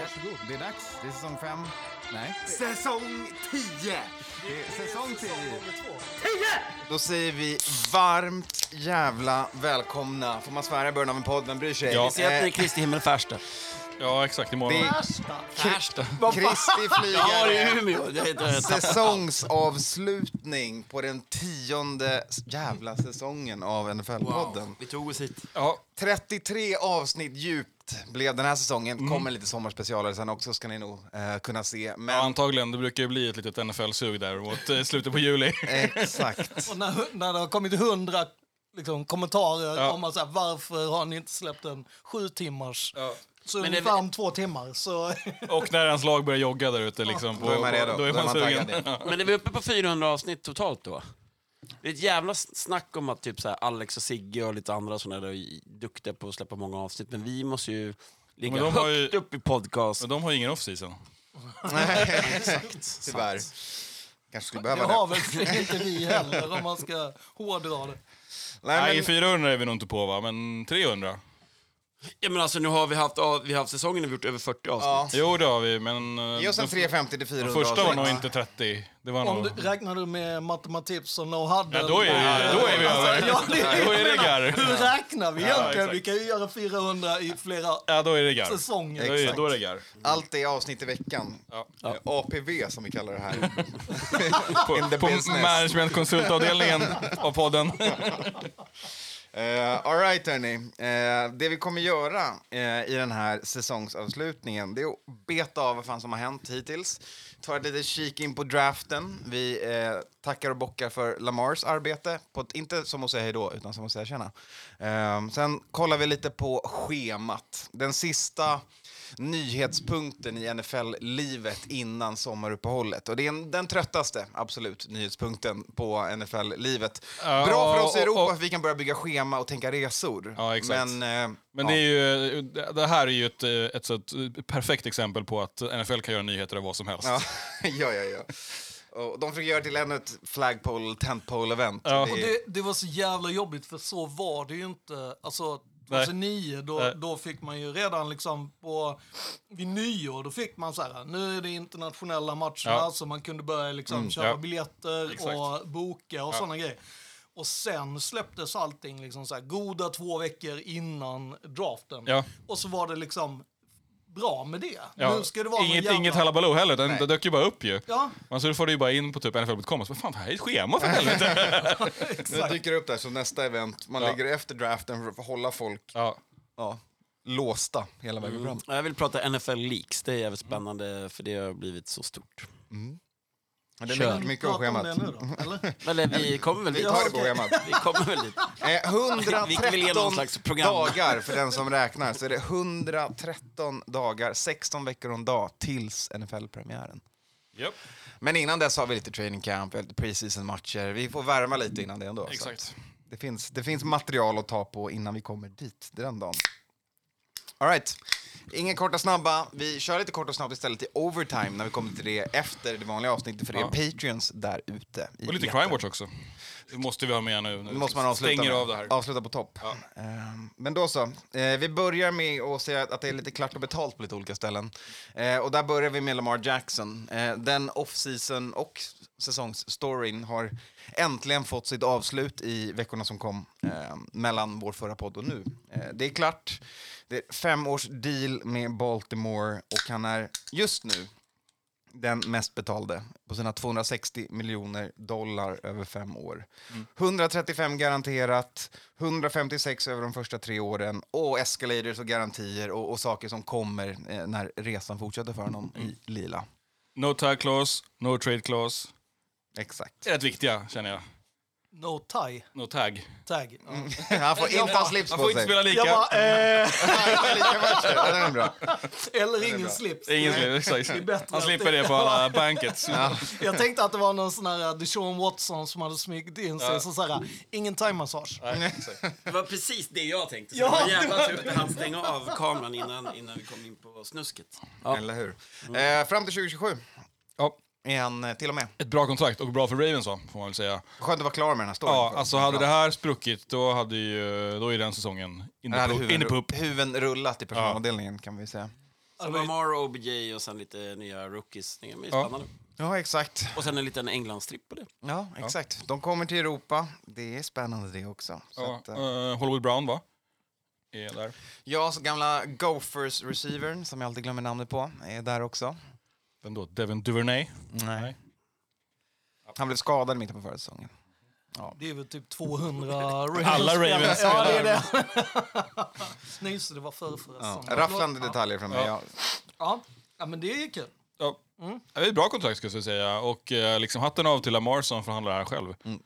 Varsågod. Det är dags. Det är säsong fem. Nej. Säsong 10! Det är säsong tio. Då säger vi varmt jävla välkomna. Får man svära i början av en podd? Vem bryr sig? Ja. Se att ni är Kristi himmelfärsta. Ja, exakt. Imorgon. det är Färsta? Kristi Ja, det är flygare. Umeå. Det heter Säsongsavslutning på den tionde jävla säsongen av NFL-podden. Vi tog oss hit. Ja, 33 avsnitt djupt blev den här säsongen. Mm. Kommer lite sommarspecialare sen också ska ni nog eh, kunna se. Men ja, antagligen. Det brukar ju bli ett litet NFL-sug där mot eh, slutet på juli. exakt. Och när, när det har kommit hundra liksom, kommentarer Ja. om att, så här, varför har ni inte släppt en sju timmars så Men det är ungefär om två timmar. Så, Och när ens lag börjar jogga där ute liksom. På, Då är man redo. Då är man, taggad. sugen. Men är vi uppe på 400 avsnitt totalt då? Det är ett jävla snack om att typ så här Alex och Sigge och lite andra sådana där är duktiga på att släppa många avsnitt. Men vi måste ju ligga de högt har ju- upp i podcast. Men de har ju ingen off-season. Exakt. Tyvärr. Kanske skulle det behöva har det. väl inte vi heller om man ska hårdra det. Nej, Nej, men, 400 är vi nog inte på va, men 300? Ja, men alltså, nu har vi haft, av- vi har haft säsongen vi gjort över 40 avsnitt. ja. Jo, det har vi, men... eh, Ge oss en de- 350 till De 400 första var avsnitt. nog inte 30. Det var Om nog... du, räknar du med matematips och no hade? Ja, då är, då är vi över. Ja, det är- Då är det. Hur räknar vi egentligen? exakt. vi kan ju göra 400 i flera Ja, då är det säsonger. Då är, då är det garr. Allt är avsnitt i veckan. Ja. Eh, APV som vi kallar det här. In the på business. managementkonsultavdelningen av podden. Uh, all right, hörni. Uh, det vi kommer göra uh, i den här säsongsavslutningen det är att beta av vad fan som har hänt hittills. Ta ett litet kik in på draften. Vi tackar och bockar för Lamars arbete. På ett, inte som att säga hej då, utan som att säga tjena. Sen kollar vi lite på schemat. Den sista nyhetspunkten i NFL-livet innan sommaruppehållet. Och det är en, den tröttaste, absolut, nyhetspunkten på NFL-livet. Bra för oss i Europa att vi kan börja bygga schema och tänka resor. Ja, exakt. Men, eh, Men det, är ju, det här är ju ett, ett, så ett perfekt exempel på att NFL kan göra nyheter av vad som helst. Ja, ja, ja. ja. Och de försöker göra till ännu ett flagpole, tentpole-event. Ja. Och det, det var så jävla jobbigt för så var det ju inte. Alltså, 2009 då, Nej. då fick man ju redan liksom på, vid nyår, då fick man så här, nu är det internationella matcherna Ja. så man kunde börja liksom köpa ja. biljetter Exakt. och boka och sådana grejer. Och sen släpptes allting liksom så här, goda två veckor innan draften. Ja. Och så var det liksom bra med det. Ja, Nu ska det vara inget, jävla... inget halabaloo heller, utan det dök ju bara upp ju. Ja, Man så får du ju bara in på typ NFL.com och så, fan, det här är ett schema för helvete. Det dyker upp där som nästa event. Man Ja. ligger efter draften för att hålla folk ja. ja, låsta hela vägen fram. Jag vill prata NFL Leaks, det är jävligt spännande för det har blivit så stort. Men det är mycket, mycket på schemat. det nu då, eller? Eller vi kommer väl Vi dit. tar det på schemat. Vi kommer väl dit. Eh, Vi vill ge någon 113 slags program. dagar för den som räknar. Så är det 113 dagar, 16 veckor och en dag tills NFL-premiären. Japp. Men innan dess har vi lite training camp, vi lite preseason-matcher. Vi får värma lite innan det ändå. Exakt. Det finns, det finns material att ta på innan vi kommer dit den dagen. All right. Ingen korta snabba. Vi kör lite kort och snabbt istället i overtime när vi kommer till det efter det vanliga avsnittet för det är Patreons där ute. Och lite. Crime Watch också. Det måste vi ha med nu. Det måste man avsluta Stänger med. av det här. Avsluta på topp. Ehm, men då så. Eh, vi börjar med att säga att det är lite klart och betalt på lite olika ställen. Eh, och där börjar vi med Lamar Jackson. Eh, den off-season och säsongsstoryn har äntligen fått sitt avslut i veckorna som kom eh, mellan vår förra podd och nu. Det är klart. Det är fem års deal med Baltimore och han är just nu den mest betalde på sina 260 miljoner dollar över fem år. 135 garanterat, 156 över de första tre åren och escalators och garantier och, och saker som kommer eh, när resan fortsätter för honom i lila. No tag clause, no trade clause. Exakt. Det är rätt viktiga, känner jag. No tie No tag. tag. Ja. Han får inte ha slips på får inte sig. spela lika. Jag bara, eh. Ja, den är bra. eller ingen slips. Ingen Nej, slip, exakt. det är bättre Han slipper det på alla bankets. Jag tänkte att det var någon sån här Deshaun Watson som hade smugit in sig. Så så här, ingen thai-massage. Det var precis det jag tänkte. Så Ja. det var jävla tur att han stänga av kameran innan, innan vi kom in på snusket. Ja. Eller hur? Eh, fram till 2027 Ja, han eh, till och med. ett bra kontrakt och bra för Ravens va, får man väl säga. Skönt att vara klar med den här storyn. Ja, alltså hade det här spruckit då hade ju, då är den säsongen in Det hade the, pu- in the huven, pup. huven rullat i personalavdelningen kan vi säga. Så Lamar, OBJ och sen lite nya rookies. Det är Ja. spännande. Ja, exakt. Och sen en liten Englandstripp på det. Ja, exakt. De kommer till Europa. Det är spännande det också. Så Ja, att, eh, Hollywood Brown va? Är där. ja, så gamla Gophers-receivern, som jag alltid glömmer namnet på, är där också. Vem då? Devin Duvernay? Nej. Han blev skadad i mitten på förra säsongen. Det är väl typ 200 Ravens. Alla Ravens Ja, det är det. Nej, just det, det var förr Ja. förresten. Rafflande detaljer från mig. Ja. Ja. ja, men det är kul. Ja. Mm. Det är ett bra kontrakt ska jag säga. Och eh, liksom hatten av till Lamar som förhandlar här själv. Mm.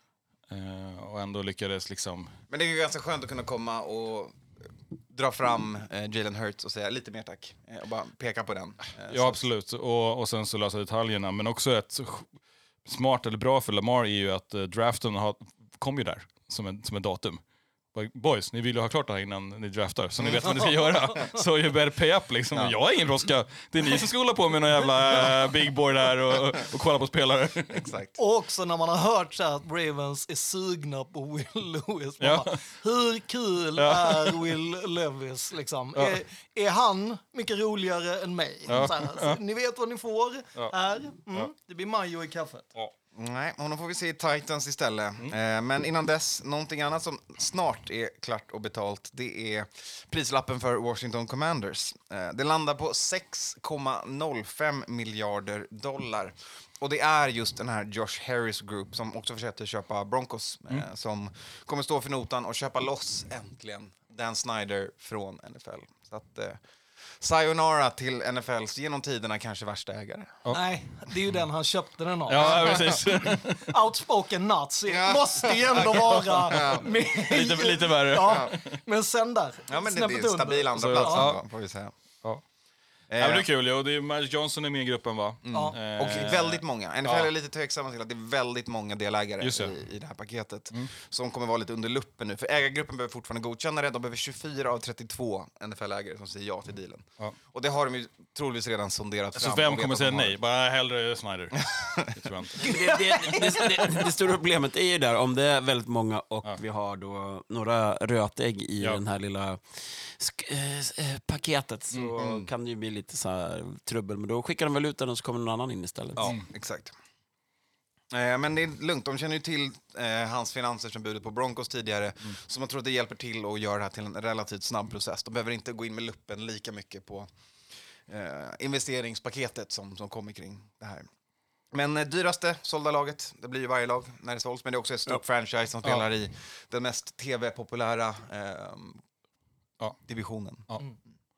Eh, och ändå lyckades liksom... Men det är ju ganska skönt att kunna komma och dra fram eh, Jalen Hurts och säga lite mer tack. Eh, och bara peka på den. Eh, Ja, så- absolut. Och, och sen så lösa detaljerna. Men också ett smart eller bra för Lamar är ju att eh, draften har, kom ju där som en, som en datum. Boys, ni vill ju ha klart det här innan ni draftar, så ni vet vad ni ska göra. Så you better pay up liksom. Och Jag har ingen brådska. Det är ni som ska hålla på med någon jävla eh, big boy där och, och kolla på spelare. Exakt. Och också när man har hört så att Ravens är sugna på Will Lewis. Ja. bara, Hur kul Ja. är Will Levis? Liksom? Ja. Är, är han mycket roligare än mig? Ja. Så här, så Ni vet vad ni får Ja. här. Mm. Det blir majo i kaffet. Nej, honom får vi se i Titans istället. Eh, men innan dess, någonting annat som snart är klart och betalt, det är prislappen för Washington Commanders. Eh, det landar på 6,05 miljarder dollar. Och det är just den här Josh Harris Group som också försökte köpa Broncos, eh, som kommer stå för notan och köpa loss äntligen Dan Snyder från NFL. Så att, eh, sayonara till NFLs genom tiderna kanske värsta ägare. Nej, det är ju den han köpte den av. Ja, precis. Outspoken nazi. Ja. Måste ju ändå vara med. lite, lite värre. Ja, men sen där. Ja, men det, det är en stabil under. andra Så- plats ja. får vi säga. Ja. Eh, men det är kul, ja. och det är Magic Johnson är med i gruppen va? Ja. Eh, och väldigt många. NFL ja. är lite tveksamma till att det är väldigt många delägare. Mm. i, i det här paketet som kommer vara lite under luppen nu. För ägargruppen behöver fortfarande godkänna det. De behöver 24 av 32 NFL-ägare som säger ja till dealen. Ja. Och det har de ju troligtvis redan sonderat Så fram. vem och vet kommer säga nej? Bara hellre Snyder. Det tror jag inte. Det, det, det, det, stora problemet är ju där, om det är väldigt många och Ja. vi har då några rötägg i Ja. den här lilla eh, eh, paketet så Mm, kan det ju bli lite så här trubbel. Men då skickar de väl ut den och så kommer någon annan in istället. Ja, exakt. Eh, men det är lugnt, de känner ju till eh, hans finanser som budet på Broncos tidigare. Så man tror att det hjälper till att göra det här till en relativt snabb process. De behöver inte gå in med luppen lika mycket på eh, investeringspaketet som, som kommer kring det här. Men eh, dyraste sålda laget, det blir ju varje lag när det såls, men det är också ett stort franchise som spelar i den mest tv-populära eh, Ja. divisionen.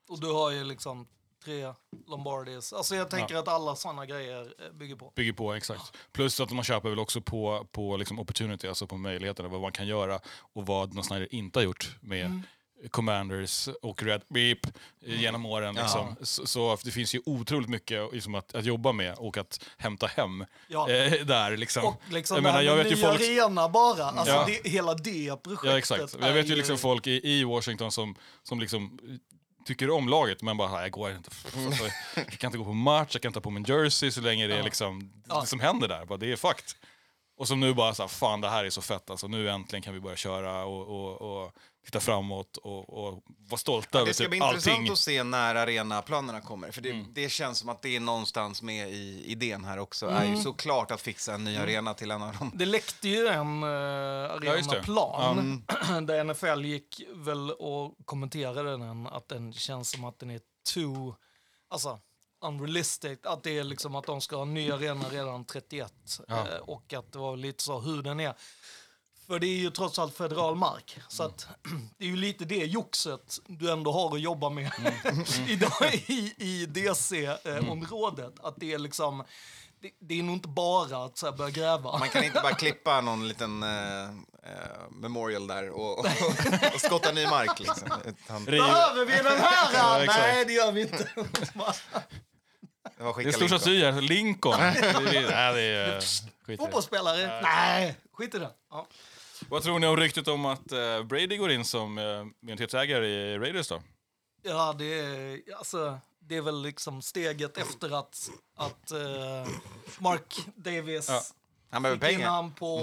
Och du har ju liksom tre Lombardis. Alltså jag tänker att alla sådana grejer eh, bygger på. Bygger på, exakt. Plus att man köper väl också på, på liksom opportunity, alltså på möjligheterna, vad man kan göra och vad någon Snyder inte har gjort med Commanders och Red Beep genom åren. Liksom. Så, så det finns ju otroligt mycket liksom, att, att jobba med och att hämta hem Ja. eh, där. Liksom. Och liksom jag menar, jag vet ju folk... arena bara. Alltså Ja. det, hela det projektet. Ja, exakt. Jag vet ju liksom folk i, i Washington som, som liksom tycker om laget men bara, "Nej, jag går inte. Alltså, jag kan inte gå på match, jag kan inte ha på min jersey så länge det är liksom det som händer där. Bara, det är fakt. Och som nu bara så här, fan det här är så fett alltså. Nu äntligen kan vi börja köra och, och, och titta framåt och, och vara stolta över Det ska typ bli intressant allting. att se när arenaplanerna kommer. För det, det känns som att det är någonstans med i idén här också. är ju såklart att fixa en ny arena till en av dem. Det läckte ju en uh, just det. arenaplan där NFL gick väl och kommenterade den att den känns som att den är too, alltså unrealistic, att det är liksom att de ska ha en ny arena redan 31 Ja. eh, och att det var lite så hur den är För det är ju trots allt federal mark. Så att det är ju lite det joxet du ändå har att jobba med idag i, i DC-området. Att det är liksom, det, det är nog inte bara att så här, börja gräva. Man kan inte bara klippa någon liten eh, eh, memorial där och, och, och skotta ny mark. Liksom. Utan, Behöver vi den här? Ja. Nej, det gör vi inte. det var Det är stor staty här, Lincoln. nej, det är. Fotbollsspelare? Nej, skit i det. Ja. Vad tror ni om ryktet om att eh, Brady går in som uh, minoritetsägare i Raiders då? Ja, det är, alltså, det är väl liksom steget efter att, att eh, Mark Davis Ja. Han behöver pengar. han på,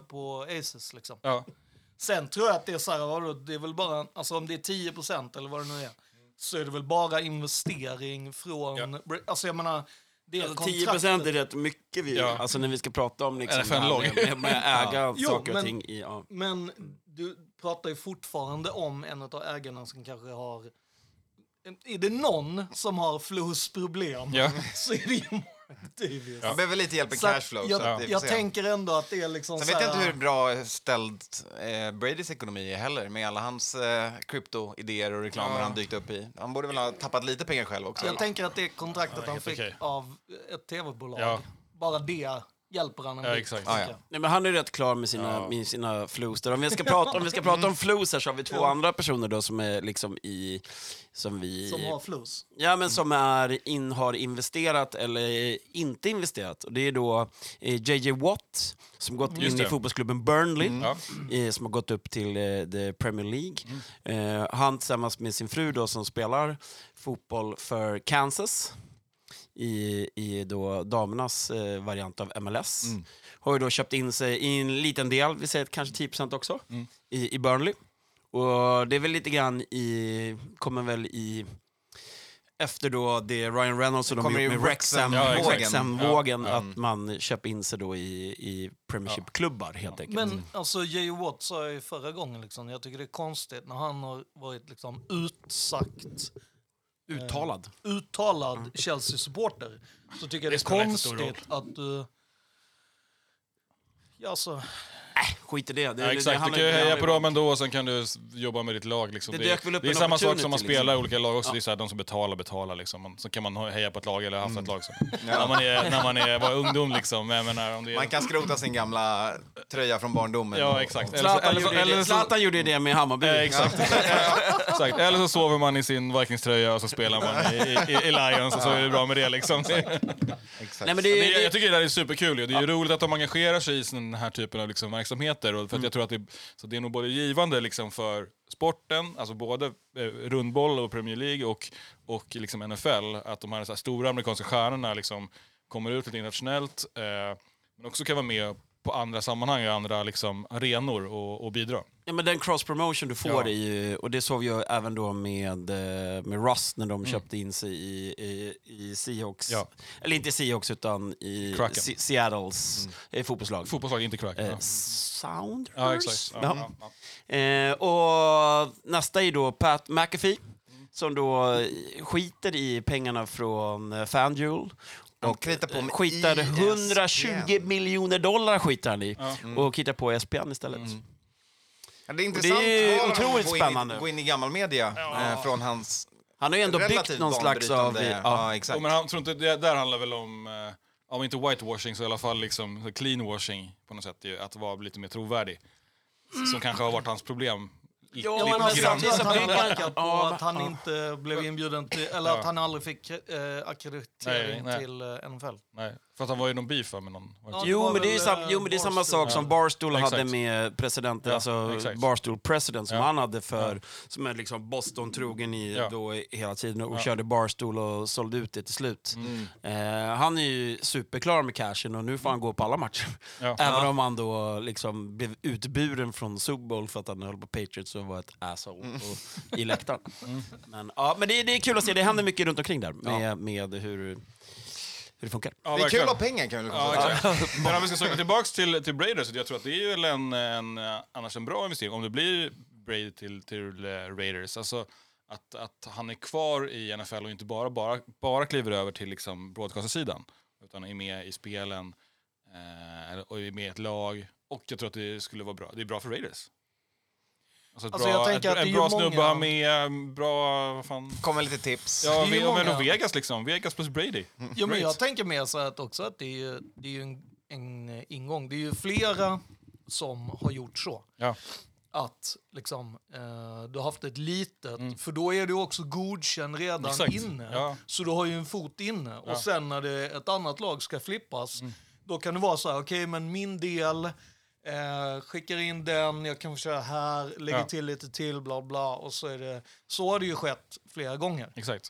eh, på Aces. Liksom. Ja. Sen tror jag att det är så här, vadå, det är väl bara, alltså om det är 10% eller vad det nu är, så är det väl bara investering från, Ja. alltså jag menar, Alltså, 10 kontraktet. procent är rätt mycket. Vi, Ja. Alltså när vi ska prata om liksom, det här med, med äga Jo, saker och men- ting. I, ja. Men du pratar ju fortfarande om en av ägarna som kanske har... Är det någon som har förlustproblem Ja. så är det ju Davis. Han behöver lite hjälp med Så cashflow. jag så att vi får jag se. tänker ändå att det är liksom Sen så vet jag inte hur bra ställd eh, Bradys ekonomi är heller med alla hans eh, krypto-idéer och reklamer han dykt upp i. Han borde väl ha tappat lite pengar själv också. Jag tänker att det kontraktet Ja, han helt fick okej. av ett tv-bolag, Ja. bara det hjälper han en Ja, bit, exakt. tycker Ja, ja. Nej, men han är rätt klar med sina, Ja. med sina flows. Där. Om vi ska prata om, vi ska prata om flows här så har vi två andra personer då som är liksom i... Som vi... Som har flus. Ja, men som är in, har investerat eller inte investerat. Och det är då eh, JJ Watt som gått Just in det. i fotbollsklubben Burnley. Ja. eh, som har gått upp till eh, the Premier League. Eh, han tillsammans med sin fru då, som spelar fotboll för Kansas i, i då damernas eh, variant av MLS. Har ju då köpt in sig i en liten del, vi säger kanske 10% också, i, i Burnley. Och det är väl lite grann i, kommer väl i efter då det Ryan Reynolds och de Kommer gjort i med Wrexham, Ja. Wrexham-vågen, Ja, att man köper in sig då i, i Premiership-klubbar helt enkelt. Men alltså J.O. Watt sa jag ju förra gången, liksom, jag tycker det är konstigt när han har varit liksom utsagt, Uttalad. uttalad Chelsea-supporter. Så tycker jag det, Det spelar är inte så stor konstigt att du... Ja, alltså, Skit i det. det, Ja, det- exakt, det du kan ju heja på ju dem ändå och sen kan du jobba med ditt lag. Liksom. Det Det, det är samma sak som man opportunity, spelar i liksom. olika lag också. Ja. Det är så här, de som betalar, betalar. Liksom. Man, så kan man heja på ett lag eller haft ett lag. Så. Ja. När man, är, när man är, var ungdom liksom. Men Jag menar, om det är... Man kan skrota sin gamla tröja från barndomen. Ja, exakt. och- Eller så, Zlatan, eller så, gjorde eller det. så, Zlatan gjorde det med Hammarby. Eh, exakt. exakt. Eller så sover man i sin Vikings-tröja och så spelar man i, i, i Lions och så är det bra med det. Liksom. Exakt. Nej, men det, Det, det, jag tycker det där är superkul. ju. Det är ju roligt att de engagerar sig i den här typen av liksom verksamheter. Och för att jag tror att det, så det är nog både givande liksom för sporten, alltså både eh, rundboll och Premier League och, och liksom NFL, att de här, så här stora amerikanska stjärnorna liksom kommer ut lite internationellt, eh, men också kan vara med på andra sammanhang, andra liksom, arenor och, och bidra. ja, men den cross promotion du får Ja. är ju, och det såg vi ju även då med, eh, med Russ när de köpte in sig i, i, i Seahawks. Ja. Eller inte Seahawks utan i Kraken. Se- Seattles eh, fotbollslag. Fotbollslag, inte crack. Eh. Sounders? Ja, exakt. Ja. Eh, och nästa är då Pat McAfee som då eh, skiter i pengarna från FanDuel. Och kritar på med skitar ESPN. 120 miljoner dollar skiter han i. Och hittar på ESPN istället. Ja, det är Och det intressant är otroligt gå spännande. In, i- gå in i gammal media eh, från hans Han har ju ändå byggt någon slags av... Ja. Ja, exakt. Men han tror inte, det där handlar väl om, eh, om inte whitewashing så i alla fall liksom cleanwashing på något sätt. Ju, att vara lite mer trovärdig. Som kanske har varit hans problem. Jo, Ja, men jag samtidigt att han verkat på att han inte blev inbjuden till, eller att han aldrig fick eh, akkreditering till eh, NFL. Nej, för att han var ju någon beef med någon. Ja, Jo men, det är sam, eh, jo, men det är samma sak som Barstool Exakt. hade med presidenten, Ja, alltså exakt. Barstool President som Ja. han hade för, som är liksom Boston-trogen i Ja. då hela tiden och Ja. körde Barstool och sålde ut det till slut. Mm. Eh, han är ju superklar med cashen och nu får han gå på alla matcher. Ja. Även om han då liksom blev utburen från Super Bowl för att han höll på Patriots och var ett asshole Mm. och, i läktaren. Men, ja, men det, det är kul att se, det händer mycket runt omkring där med, med hur, hur det funkar. Ja, det är kul att ha pengar kan vi Ja. Men om vi ska söka tillbaka till, till Brady, så jag tror att det är väl en, en, annars en bra investering om det blir Brady till, till eh, Raiders. Alltså att, att han är kvar i NFL och inte bara, bara, bara kliver över till liksom broadcaster-sidan. Utan är med i spelen eh, och är med i ett lag. Och jag tror att det skulle vara bra. Det är bra för Raiders. Alltså, ett Alltså, bra, jag tänker ett, att det är en ju bra många- snubbe att ha med, en bra... Vad fan? Kommer lite tips. Ja, Det är men många- Vegas liksom. Vegas plus Brady. Jo, men jag tänker mer så att också att det är, ju- det är ju en, en eh, ingång. Det är ju flera som har gjort så. Ja. Att liksom, eh, du har haft ett litet, för då är du också godkänd redan Mm. Exakt. inne. Ja. Så du har ju en fot inne. Ja. Mm. Och sen när det, ett annat lag ska flippas, då kan det vara så här, okej men min del, eh, skickar in den, jag kan få köra här, lägger Ja. till lite till, bla bla. Och så är det, så har det ju skett flera gånger. Exakt.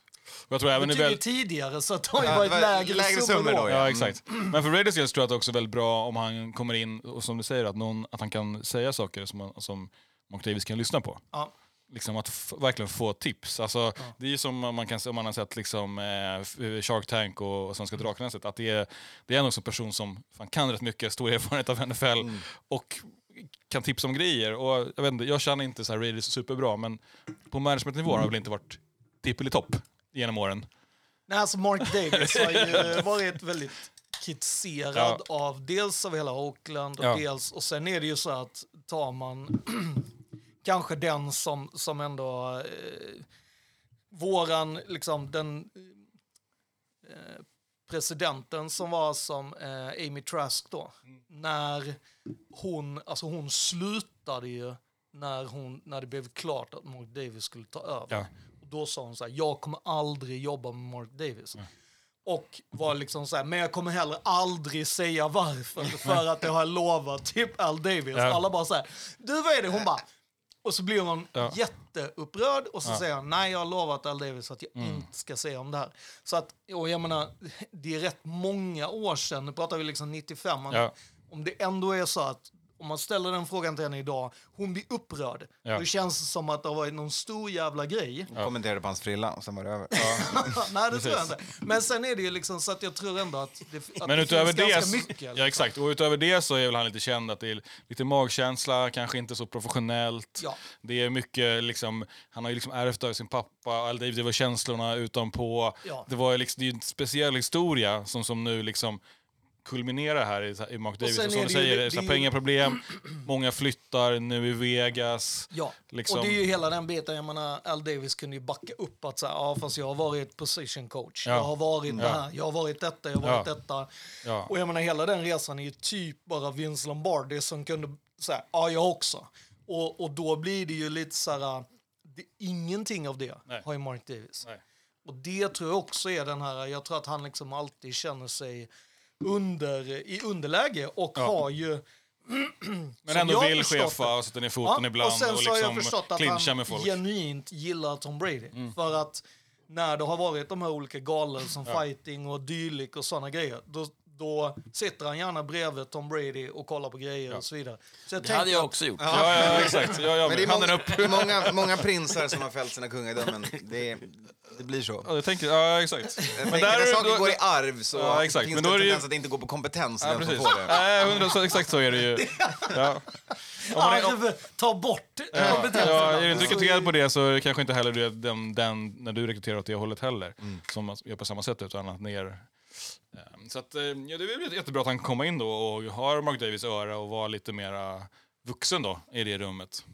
Jag tror även det är väl... tidigare så att det har ju Ja, varit var lägre, lägre summor då. då, Ja, exakt. Men för Raiders tror jag att det också är väldigt bra om han kommer in och som du säger, att, någon, att han kan säga saker som, man- som Mark Davis kan lyssna på. Ja. Liksom att verkligen få tips. Alltså, Det är ju som man kan om man har sett liksom, eh, Shark Tank och, och Svenska Drakarna, sett, att det är, det är en också person som fan kan rätt mycket, stor erfarenhet av NFL och kan tipsa om grejer. Och, jag, vet inte, jag känner inte så här Raiders superbra, men på managementnivå har det väl inte varit tippeli-topp genom åren. Nej, alltså Mark Davis har ju varit väldigt kritiserad av dels av hela Oakland och Ja. dels, och sen är det ju så att tar man kanske den som, som ändå eh, våran, liksom den eh, presidenten som var som eh, Amy Trask då, när hon, alltså hon slutade ju när, hon, när det blev klart att Mark Davis skulle ta över. Ja. Och då sa hon så här, jag kommer aldrig jobba med Mark Davis. Och var liksom så här, men jag kommer heller aldrig säga varför, för att jag har lovat typ Al Davis. Ja. Alla bara så här, du vad är det? Hon bara, och så blir hon Ja. jätteupprörd och så Ja. säger han, nej jag har lovat Al Davis att jag Mm. inte ska säga om det här. Så att, och jag menar, det är rätt många år sedan, nu pratar vi liksom 95, men Ja. om det ändå är så att om man ställer den frågan till henne idag, hon blir upprörd. Ja. Då känns det som att det har varit någon stor jävla grej. Kommenterade på hans frilla och sen var det över. Nej, det tror jag inte. Men sen är det ju liksom så att jag tror ändå att det, att Men det utöver finns det, ganska mycket. liksom. ja, exakt. Och utöver det så är väl han lite känd att det är lite magkänsla, kanske inte så professionellt. Ja. Det är mycket liksom, han har ju liksom ärvt av sin pappa, det var känslorna utanpå. Ja. Det var ju liksom, det är ju en speciell historia som, som nu liksom kulminerar här i, i Mark Davis. sen Och som du det säger, det- det, så här det pengaproblem, många flyttar nu i Vegas. Ja, Liksom- och det är ju hela den biten. Jag menar, Al Davis kunde ju backa upp att säga, ja fast jag har varit position coach, Ja. jag har varit det Ja. här, jag har varit detta, jag har varit Ja. detta. Ja. Och jag menar, hela den resan är ju typ bara Vince Lombardi som kunde säga, ja jag också. Och, och då blir det ju lite så här, det, ingenting av det Nej. har ju Mark Davis. Nej. Och det tror jag också är den här, jag tror att han liksom alltid känner sig under, i underläge och Ja. har ju Men ändå vill chefa och sätta ner foten ibland och sen så har jag liksom förstått att han med folk. genuint gillar Tom Brady. Mm. För att när det har varit de här olika galor som fighting och dylik och sådana grejer, då, då sitter han gärna bredvid Tom Brady och kollar på grejer och så vidare. Så jag Det hade jag att- också gjort. Ja, ja, exakt. Ja, ja, Men det är många, upp. många, många prinsar som har fällt sina kungadömen. Det, det blir så. Ja, jag tänker, ja, exakt. Jag Men tänker, där när är saker då- går i arv så Ja, exakt. finns Men det då en det ju- tendens att det inte går på kompetens. Ja, som precis. får det. Nej, hundra, så, exakt så är det ju. Ja. Om man är, om, ta bort ja, kompetensen. ja, är du inte Så- rekryterad på det så är det kanske inte heller den, den, när du rekryterar åt det hållet heller, som man gör på samma sätt utan att ner. Ehm, Så att, eh, ja, det är väl jättebra att han kan komma in då och har Mark Davis öra och vara lite mera vuxen då i det rummet.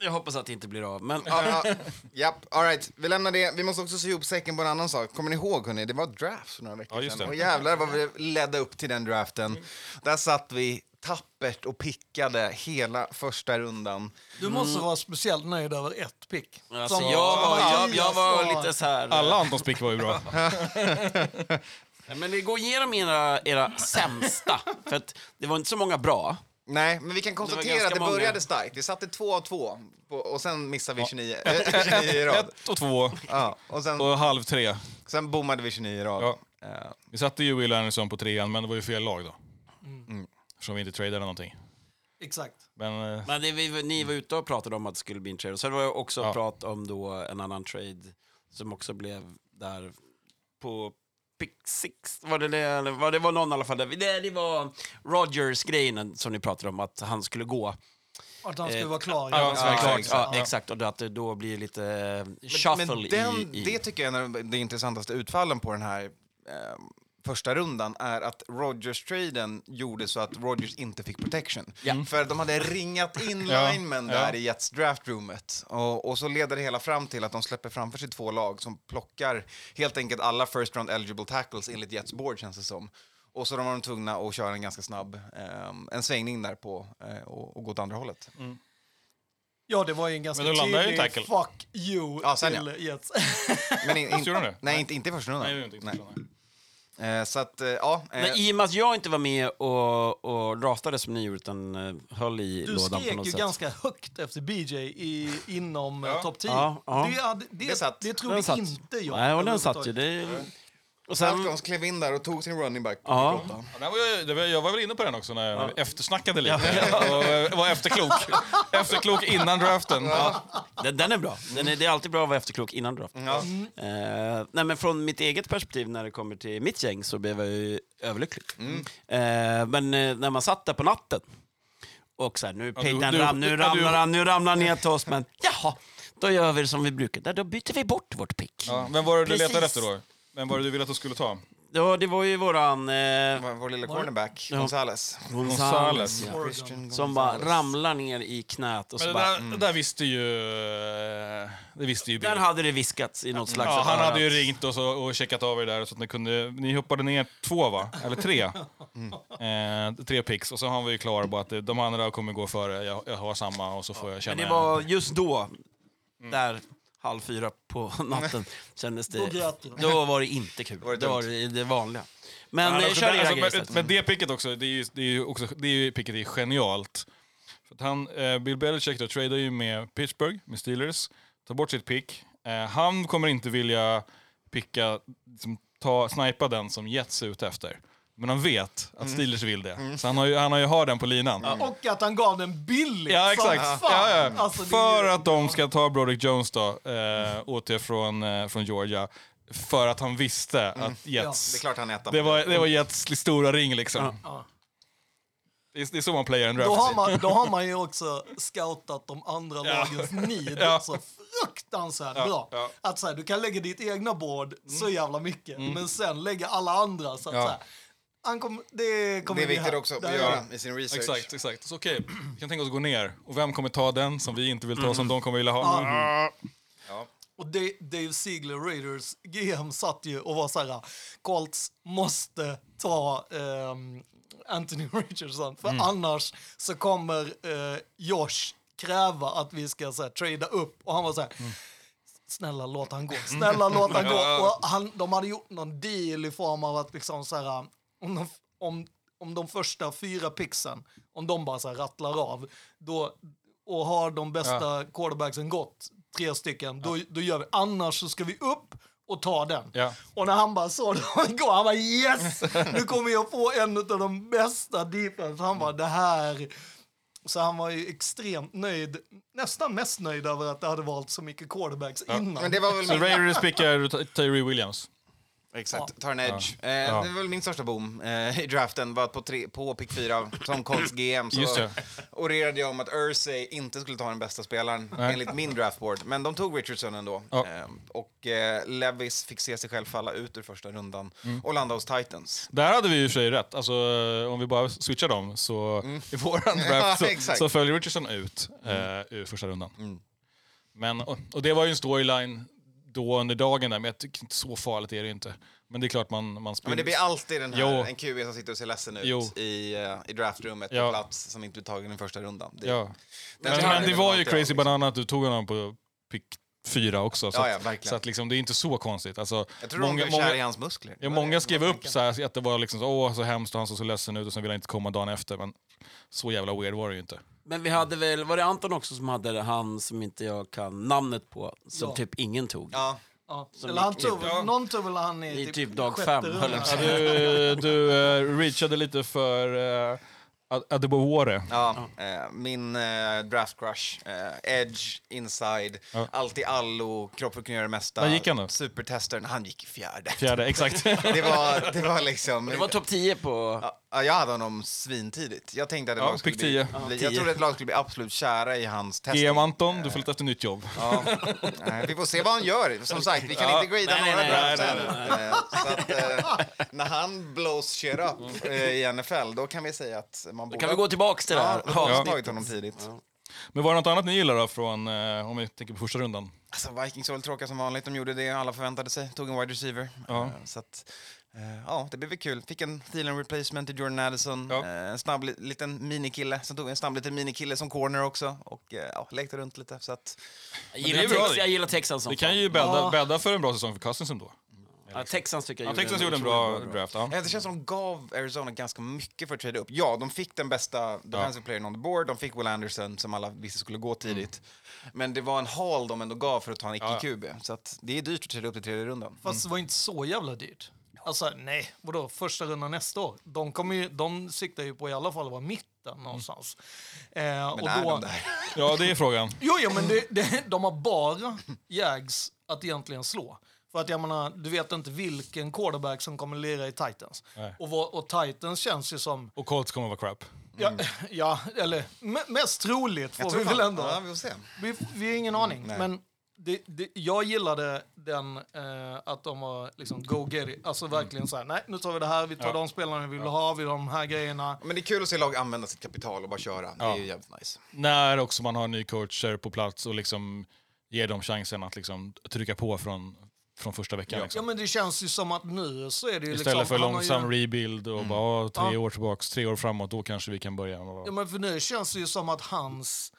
Jag hoppas att det inte blir av. Men Ja, ja, japp, all right. Vi lämnar det. Vi måste också sy ihop säcken på en annan sak. Kommer ni ihåg, hörni? Det var draft för några veckor Ja, sedan. Och jävlar vad vi ledde upp till den draften. Där satt vi tappert och pickade hela första rundan. Du måste vara speciellt nöjd över ett pick. alltså, jag, var, jag, jag var lite så här... Alla Antons pick var ju bra. Men vi går igenom era, era sämsta. För att det var inte så många bra. Nej, men vi kan konstatera att det många. började starkt. Vi satte två av två på, och sen missade vi 29, äh, 29 i rad. Ett och två Ja, och sen, och halv tre. sen bommade vi 29 i rad. Ja. Eh, Vi satte ju Will Anderson på trean, men det var ju fel lag då. Eftersom vi inte tradade någonting. Exakt. Men eh, Men det, vi, ni var ute och pratade om att det skulle bli en trade. Och sen var jag också Ja. prat om då en annan trade som också blev där på pick six. Var det det? Eller var det var någon i alla fall. Där. Det, det var Rogers-grejen som ni pratade om, att han skulle gå. Att han skulle Eh, vara klar. ja, Ja, exakt. Ja, Ja. exakt. Och att det då blir lite eh, shuffle Men den, i... i det tycker jag är en av de intressantaste utfallen på den här eh, första rundan är att Rodgers-traden gjorde så att Rodgers inte fick protection. Ja. För de hade ringat in Ja, linemen ja. där i Jets draftroomet. Och, och så leder det hela fram till att de släpper framför sig två lag som plockar helt enkelt alla first round eligible tackles enligt Jets board känns det som. Och så de var de tvungna att köra en ganska snabb ehm, en svängning där på eh, och, och gå åt andra hållet. Ja, det var ju en ganska Men tydlig fuck you Ja, sen till Jets. Men in, in, det? nej, inte, inte i första rundan. Nej, det är inte Nej. Eh, så att, eh, ja. eh, Men I och med att jag inte var med och, och draftade som ni gjorde, utan eh, höll i Du lådan på skrek något ju sätt. ganska högt efter BJ i, inom Ja. topp 10. Ja, ja. Det, hade- det, Det det satt. inte jag. Nej, och den satt ju. Det... Och sen, Falcons klev in där och tog sin running back. Ja. Ja, var, det var, jag var väl inne på den också när jag eftersnackade lite. Och var efterklok. efterklok innan draften. den, den är bra. Den är, det är alltid bra att vara efterklok innan draft. Ja. Eh, nej, men från mitt eget perspektiv när det kommer till mitt gäng så blev jag ju överlycklig. Mm. Eh, men eh, när man satt där på natten och så här, nu, Ja, du- du- ram, nu ja, du- ramlar han, nu ramlar han ner till oss, men jaha, då gör vi det som vi brukar. Där, då byter vi bort vårt pick. Ja. Ja, vem var det du Precis. letade efter då? Vem var det du ville att du skulle ta? det var ju våran... Eh, Vår, vår lilla cornerback, Ja. Gonzales. Gonzales. ja. Som bara ramlar ner i knät och Men så det bara... där, det där visste ju... eh, Det visste ju Bill. Där hade det viskats i något slags... Ja, han hade ju ringt och, så, och checkat av er där så att ni kunde... Ni hoppade ner två va? Eller tre? Eh, tre picks och så han var ju klar på att de andra kommer gå före, jag, jag har samma och så får jag känna... Men det var just då, där halv fyra på natten, kändes Då det... Då var det inte kul. Var det det var det, det vanliga. Men Ja, eh, alltså, kör det- era alltså, grejer men, det picket också, det är ju, det är ju, också, det är ju picket är genialt. För att han, eh, Bill Belichick då, tradar ju med Pittsburgh, med Steelers, tar bort sitt pick. Eh, han kommer inte vilja picka, liksom, ta, snipa den som Jets är ute efter. Men han vet att Steelers vill det. Så han har ju, han har ju har den på linan. Och att han gav den billigt Ja, som exakt. fan. Ja, ja. Alltså, det är för ju- att de ska ta Broderick Jones då, eh, åter från, eh, från Georgia. För att han visste att Jets... Det är klart han är etta. Det var, det var Jets stora ring liksom. Ja. Det, är, det är så man playar en draft. Då har, man, då har man ju också scoutat de andra lagens need Ja. så fruktansvärt Ja, bra. ja. Att så här, du kan lägga ditt egna board så jävla mycket, men sen lägga alla andra. Så att, Ja. så här, han kom, det kommer Det är vi viktigt här. också att göra i sin research. Exakt, exakt. Så okej, vi kan tänka oss att gå ner. Och vem kommer ta den som vi inte vill ta, som de kommer vilja ha? Ja. Och Dave, Dave Ziegler, Raiders GM, satt ju och var så här, Colts måste ta ehm, Anthony Richardson, för annars så kommer eh, Josh kräva att vi ska så här, trada upp. Och han var så här, snälla låt han gå, snälla låt han gå. Och han, de hade gjort någon deal i form av att liksom så här, om de, om, om de första fyra pixen, om de bara så här rattlar av, då, och har de bästa quarterbacksen gått, tre stycken, då, då gör vi. Annars så ska vi upp och ta den. Ja. Och när han bara såg dem gå, han bara yes! Nu kommer jag få en av de bästa defense. Han bara det här. Så han var ju extremt nöjd, nästan mest nöjd över att det hade valt så mycket quarterbacks innan. Men det var väl Så Raiders pickar Tyree Williams. Exakt, tar en edge. Ja. Eh, Ja. Det var väl min största boom eh, i draften, var att på, tre, på pick 4 som Colts GM Just så orerade jag om att Ursay inte skulle ta den bästa spelaren Nej. enligt min draftboard. Men de tog Richardson ändå. Ja. Eh, och eh, Levis fick se sig själv falla ut ur första rundan Mm. och landa hos Titans. Där hade vi ju för sig rätt. Alltså, eh, om vi bara switchar dem så i våran Ja, draft så, så följer Richardson ut eh, ur första rundan. Men, och, och det var ju en storyline då under dagen där, men jag tycker inte så farligt är det inte. Men det är klart man, man Ja, spinner. men det blir alltid den här, Jo. en QB som sitter och ser ledsen ut Jo. i, eh, i draftrummet Ja. på plats som inte blir tagen i första rundan. Det, Ja. Men, känslan men det var ju crazy banana att du tog honom på pick fyra också. Så, Ja, ja, att, så att liksom, det är inte så konstigt. Alltså, Jag tror många, de många, blev kär i många, hans muskler. ja, många skrev upp så här, att det var liksom så, åh så hemskt och han såg så ledsen ut och sen ville han inte komma dagen efter. Men så jävla weird var det ju inte. Men vi hade väl, var det Anton också som hade han som inte jag kan namnet på, som Ja. typ ingen tog? Ja, Ja. Som Eller han gick- tog, Ja. någon tog väl han i, I typ dag sjätte fem, rundan. höll jag på Ja, du du uh, reachade lite för uh, Adebowore. ja. Eh, min eh, draft crush. Eh, edge, inside, Ja. allt i allo, kroppen kan göra det mesta. Var gick han då? Supertestern, han gick fjärde. Fjärde, exakt. Det var, det var liksom... Det var topp 10 på... Ja, jag hade honom svintidigt. Jag tänkte att ett Ja, lag skulle pick bli, 10. bli, Ja, jag 10. trodde att ett lag skulle bli absolut kära i hans testing. GM Anton, du får leta efter nytt jobb. Ja. Nej, Vi får se vad han gör. Som sagt, vi kan Ja. inte grada Nej, nej, några nej, drafts nej, än. Eh, Så att, eh, när han blows shit up eh, i NFL, då kan vi säga att man borde... Kan vi gå tillbaks till det Ja, här man borde ha tagit honom tidigt. Men var det något annat ni gillar då från, eh, om vi tänker på första rundan? Alltså, Vikings var väl tråkiga som vanligt. De gjorde det alla förväntade sig. Tog en wide receiver. Ja. Eh, Så att, eh, ja, det blev väl kul. Fick en Thielen replacement till Jordan Addison. Ja. Eh, En snabb li- liten minikille. Sen tog vi en snabb liten minikille som corner också. Och eh, ja, lekte runt lite. Så att, Jag gillar, bra. Tex, jag gillar Texans som Det kan fan. ju bädda, Ja. bädda för en bra säsong för Cousins ändå. Ja, Texans tycker jag Ja, Texans gjorde en bra draft. Ja. Ja, det känns som de gav Arizona ganska mycket för att trada upp. Ja, de fick den bästa defensive playern on the board. De fick Will Anderson som alla visste skulle gå tidigt. Men det var en haul de ändå gav för att ta en Ja, ja. icke-QB. Så att det är dyrt att trada upp i tredje rundan. Fast det var inte så jävla dyrt. Alltså nej, vadå, första rundan nästa år? De, kommer ju, de siktar ju på i alla fall att vara mitten någonstans. Eh, Men och är då, de där? ja, det är frågan. Jo, jo, men det, det, de har bara Jags att egentligen slå. För att jag menar, du vet inte vilken quarterback som kommer lira i Titans. Och, och Titans känns ju som, Och Colts kommer vara crap. ja, ja eller me, mest troligt får vi väl ändå. Ja, vi får se. Vi, vi har ingen aning. Nej. Men det, det, jag gillade den, eh, att de var liksom go get it. Alltså verkligen så här, nej nu tar vi det här, vi tar Ja. de spelarna vi vill ha, vi har de här grejerna. Men det är kul att se lag använda sitt kapital och bara köra. Det är Ja. ju jävligt nice. När också man har ny coacher på plats och liksom ger dem chansen att liksom trycka på från, från första veckan. Ja Liksom. men det känns ju som att nu så är det ju Istället liksom... för han har långsam ju, rebuild och bara "Åh, tre Ja. år tillbaks, tre år framåt, då kanske vi kan börja. Ja men för nu känns det ju som att hans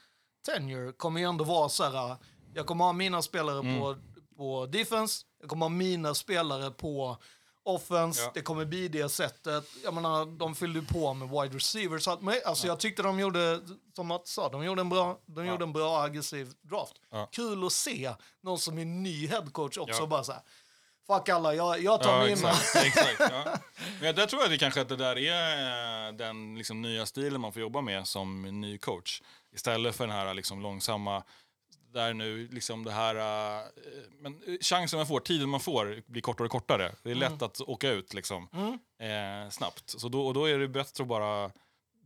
tenure kommer ju ändå vara så här, jag kommer ha mina spelare Mm. på, på defense, jag kommer ha mina spelare på offense, Ja. det kommer bli det sättet. Jag menar, de fyllde ju på med wide receivers. Alltså, Jag tyckte de gjorde, som Mats sa, de gjorde en bra, de gjorde en bra aggressiv draft. Ja. Kul att se någon som är ny headcoach också Ja. bara så här, fuck alla, jag, jag tar Ja, mina. exakt. exakt ja. Men där tror jag det kanske att det där är eh, den liksom nya stilen man får jobba med som ny coach. Istället för den här liksom långsamma, där nu liksom det här, eh, men eh, chansen man får, tiden man får blir kortare och kortare. Det är lätt att åka ut liksom eh, snabbt. Så då, och då är det bättre att bara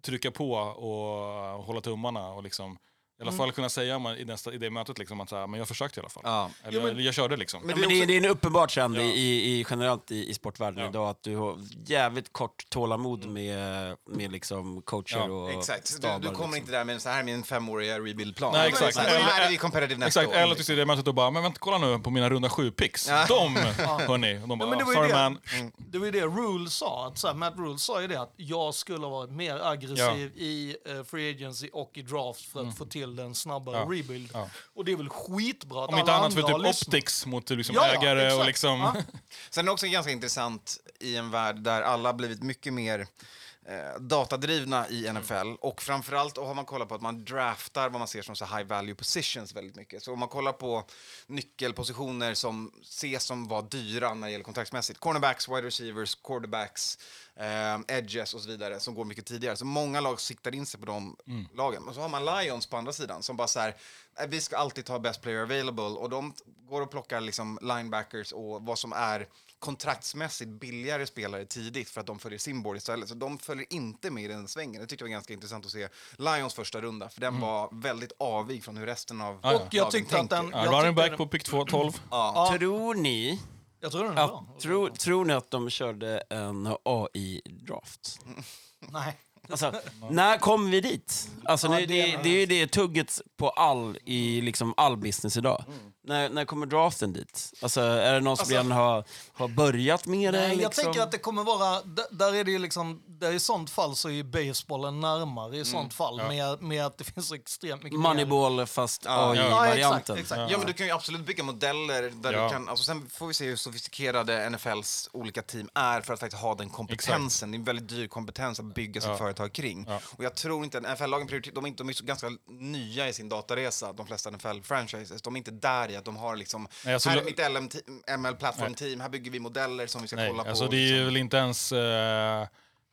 trycka på och hålla tummarna och liksom i alla fall kunna säga man, i, nästa, i det mötet liksom att så här, men jag försökte i alla fall. Ja. Eller, men- eller jag körde liksom. Men Ja, det är men det, är, också- det är en uppenbar trend Ja. i, i, generellt i, i sportvärlden Ja. idag att du har jävligt kort tålamod med, med liksom coacher Ja, och Exakt. Så stabar. Du, du kommer liksom. inte där med så här är min femåriga rebuild-plan. Nej, exakt. Så Eller- här är vi competitive nästa Exakt, år. eller att du ser det mötet och bara, men vänta, kolla nu på mina runda sju picks. Ja. De, hörni. Och de bara, men det "Ah, var ju sorry det. man. Det var ju det Rule sa, att så här, Matt Rule sa ju det att jag skulle ha varit mer aggressiv i eh, free agency och i draft för att få till en snabbare Mm. Ja. rebuild. Ja. Och det är väl skitbra att Om inte alla annat för typ optics mot liksom Ja, ja, ägare och exakt. liksom... Ja. Sen är det också ganska intressant i en värld där alla blivit mycket mer eh, datadrivna i NFL. Och framförallt och har man kollat på att man draftar vad man ser som så high value positions väldigt mycket. Så om man kollar på nyckelpositioner som ses som var dyra när det gäller kontraktsmässigt. Cornerbacks, wide receivers, quarterbacks, eh, edges och så vidare som går mycket tidigare. Så många lag siktar in sig på de lagen. Och så har man Lions på andra sidan som bara så här, "Nej, vi ska alltid ta best player available och de går och plockar liksom linebackers och vad som är kontraktsmässigt billigare spelare tidigt för att de följer sin board istället. Så de följer inte med i den svängen. Det tyckte jag var ganska intressant att se Lions första runda, för den var väldigt avig från hur resten av. Och jag tyckte att tänker. den... Ja, jag running tyckte back på pick två- 12. Ja. Tror ni Jag tror den är bra. att, tror, tror ni att de körde en AI-draft? Nej. Alltså, när kommer vi dit? Alltså, Ja, det, det är- ju det tugget på all, i liksom all business idag. När, när kommer draften dit? Alltså, är det någon som Alltså- redan har, har börjat med det? Nej, jag liksom? tänker att det kommer vara, d- där är det ju liksom, där i sånt fall så är basebollen närmare i sånt fall Ja. med, med att det finns så extremt mycket mer. Moneyball fast Ja, AI-varianten. exakt. Ja, men du kan ju absolut bygga modeller där Ja. du kan, alltså sen får vi se hur sofistikerade NFLs olika team är för att faktiskt ha den kompetensen. Det är en väldigt dyr kompetens att bygga sitt Ja. Företag kring. Ja. Och jag tror inte, NFL-lagen prioriterar, de är, inte, de är ganska nya i sin dataresa, de flesta NFL-franchises. De är inte där i att de har liksom, Nej, alltså, här är mitt ML-plattform-team, här bygger vi modeller som vi ska Nej, kolla alltså på. det är liksom. väl inte ens eh,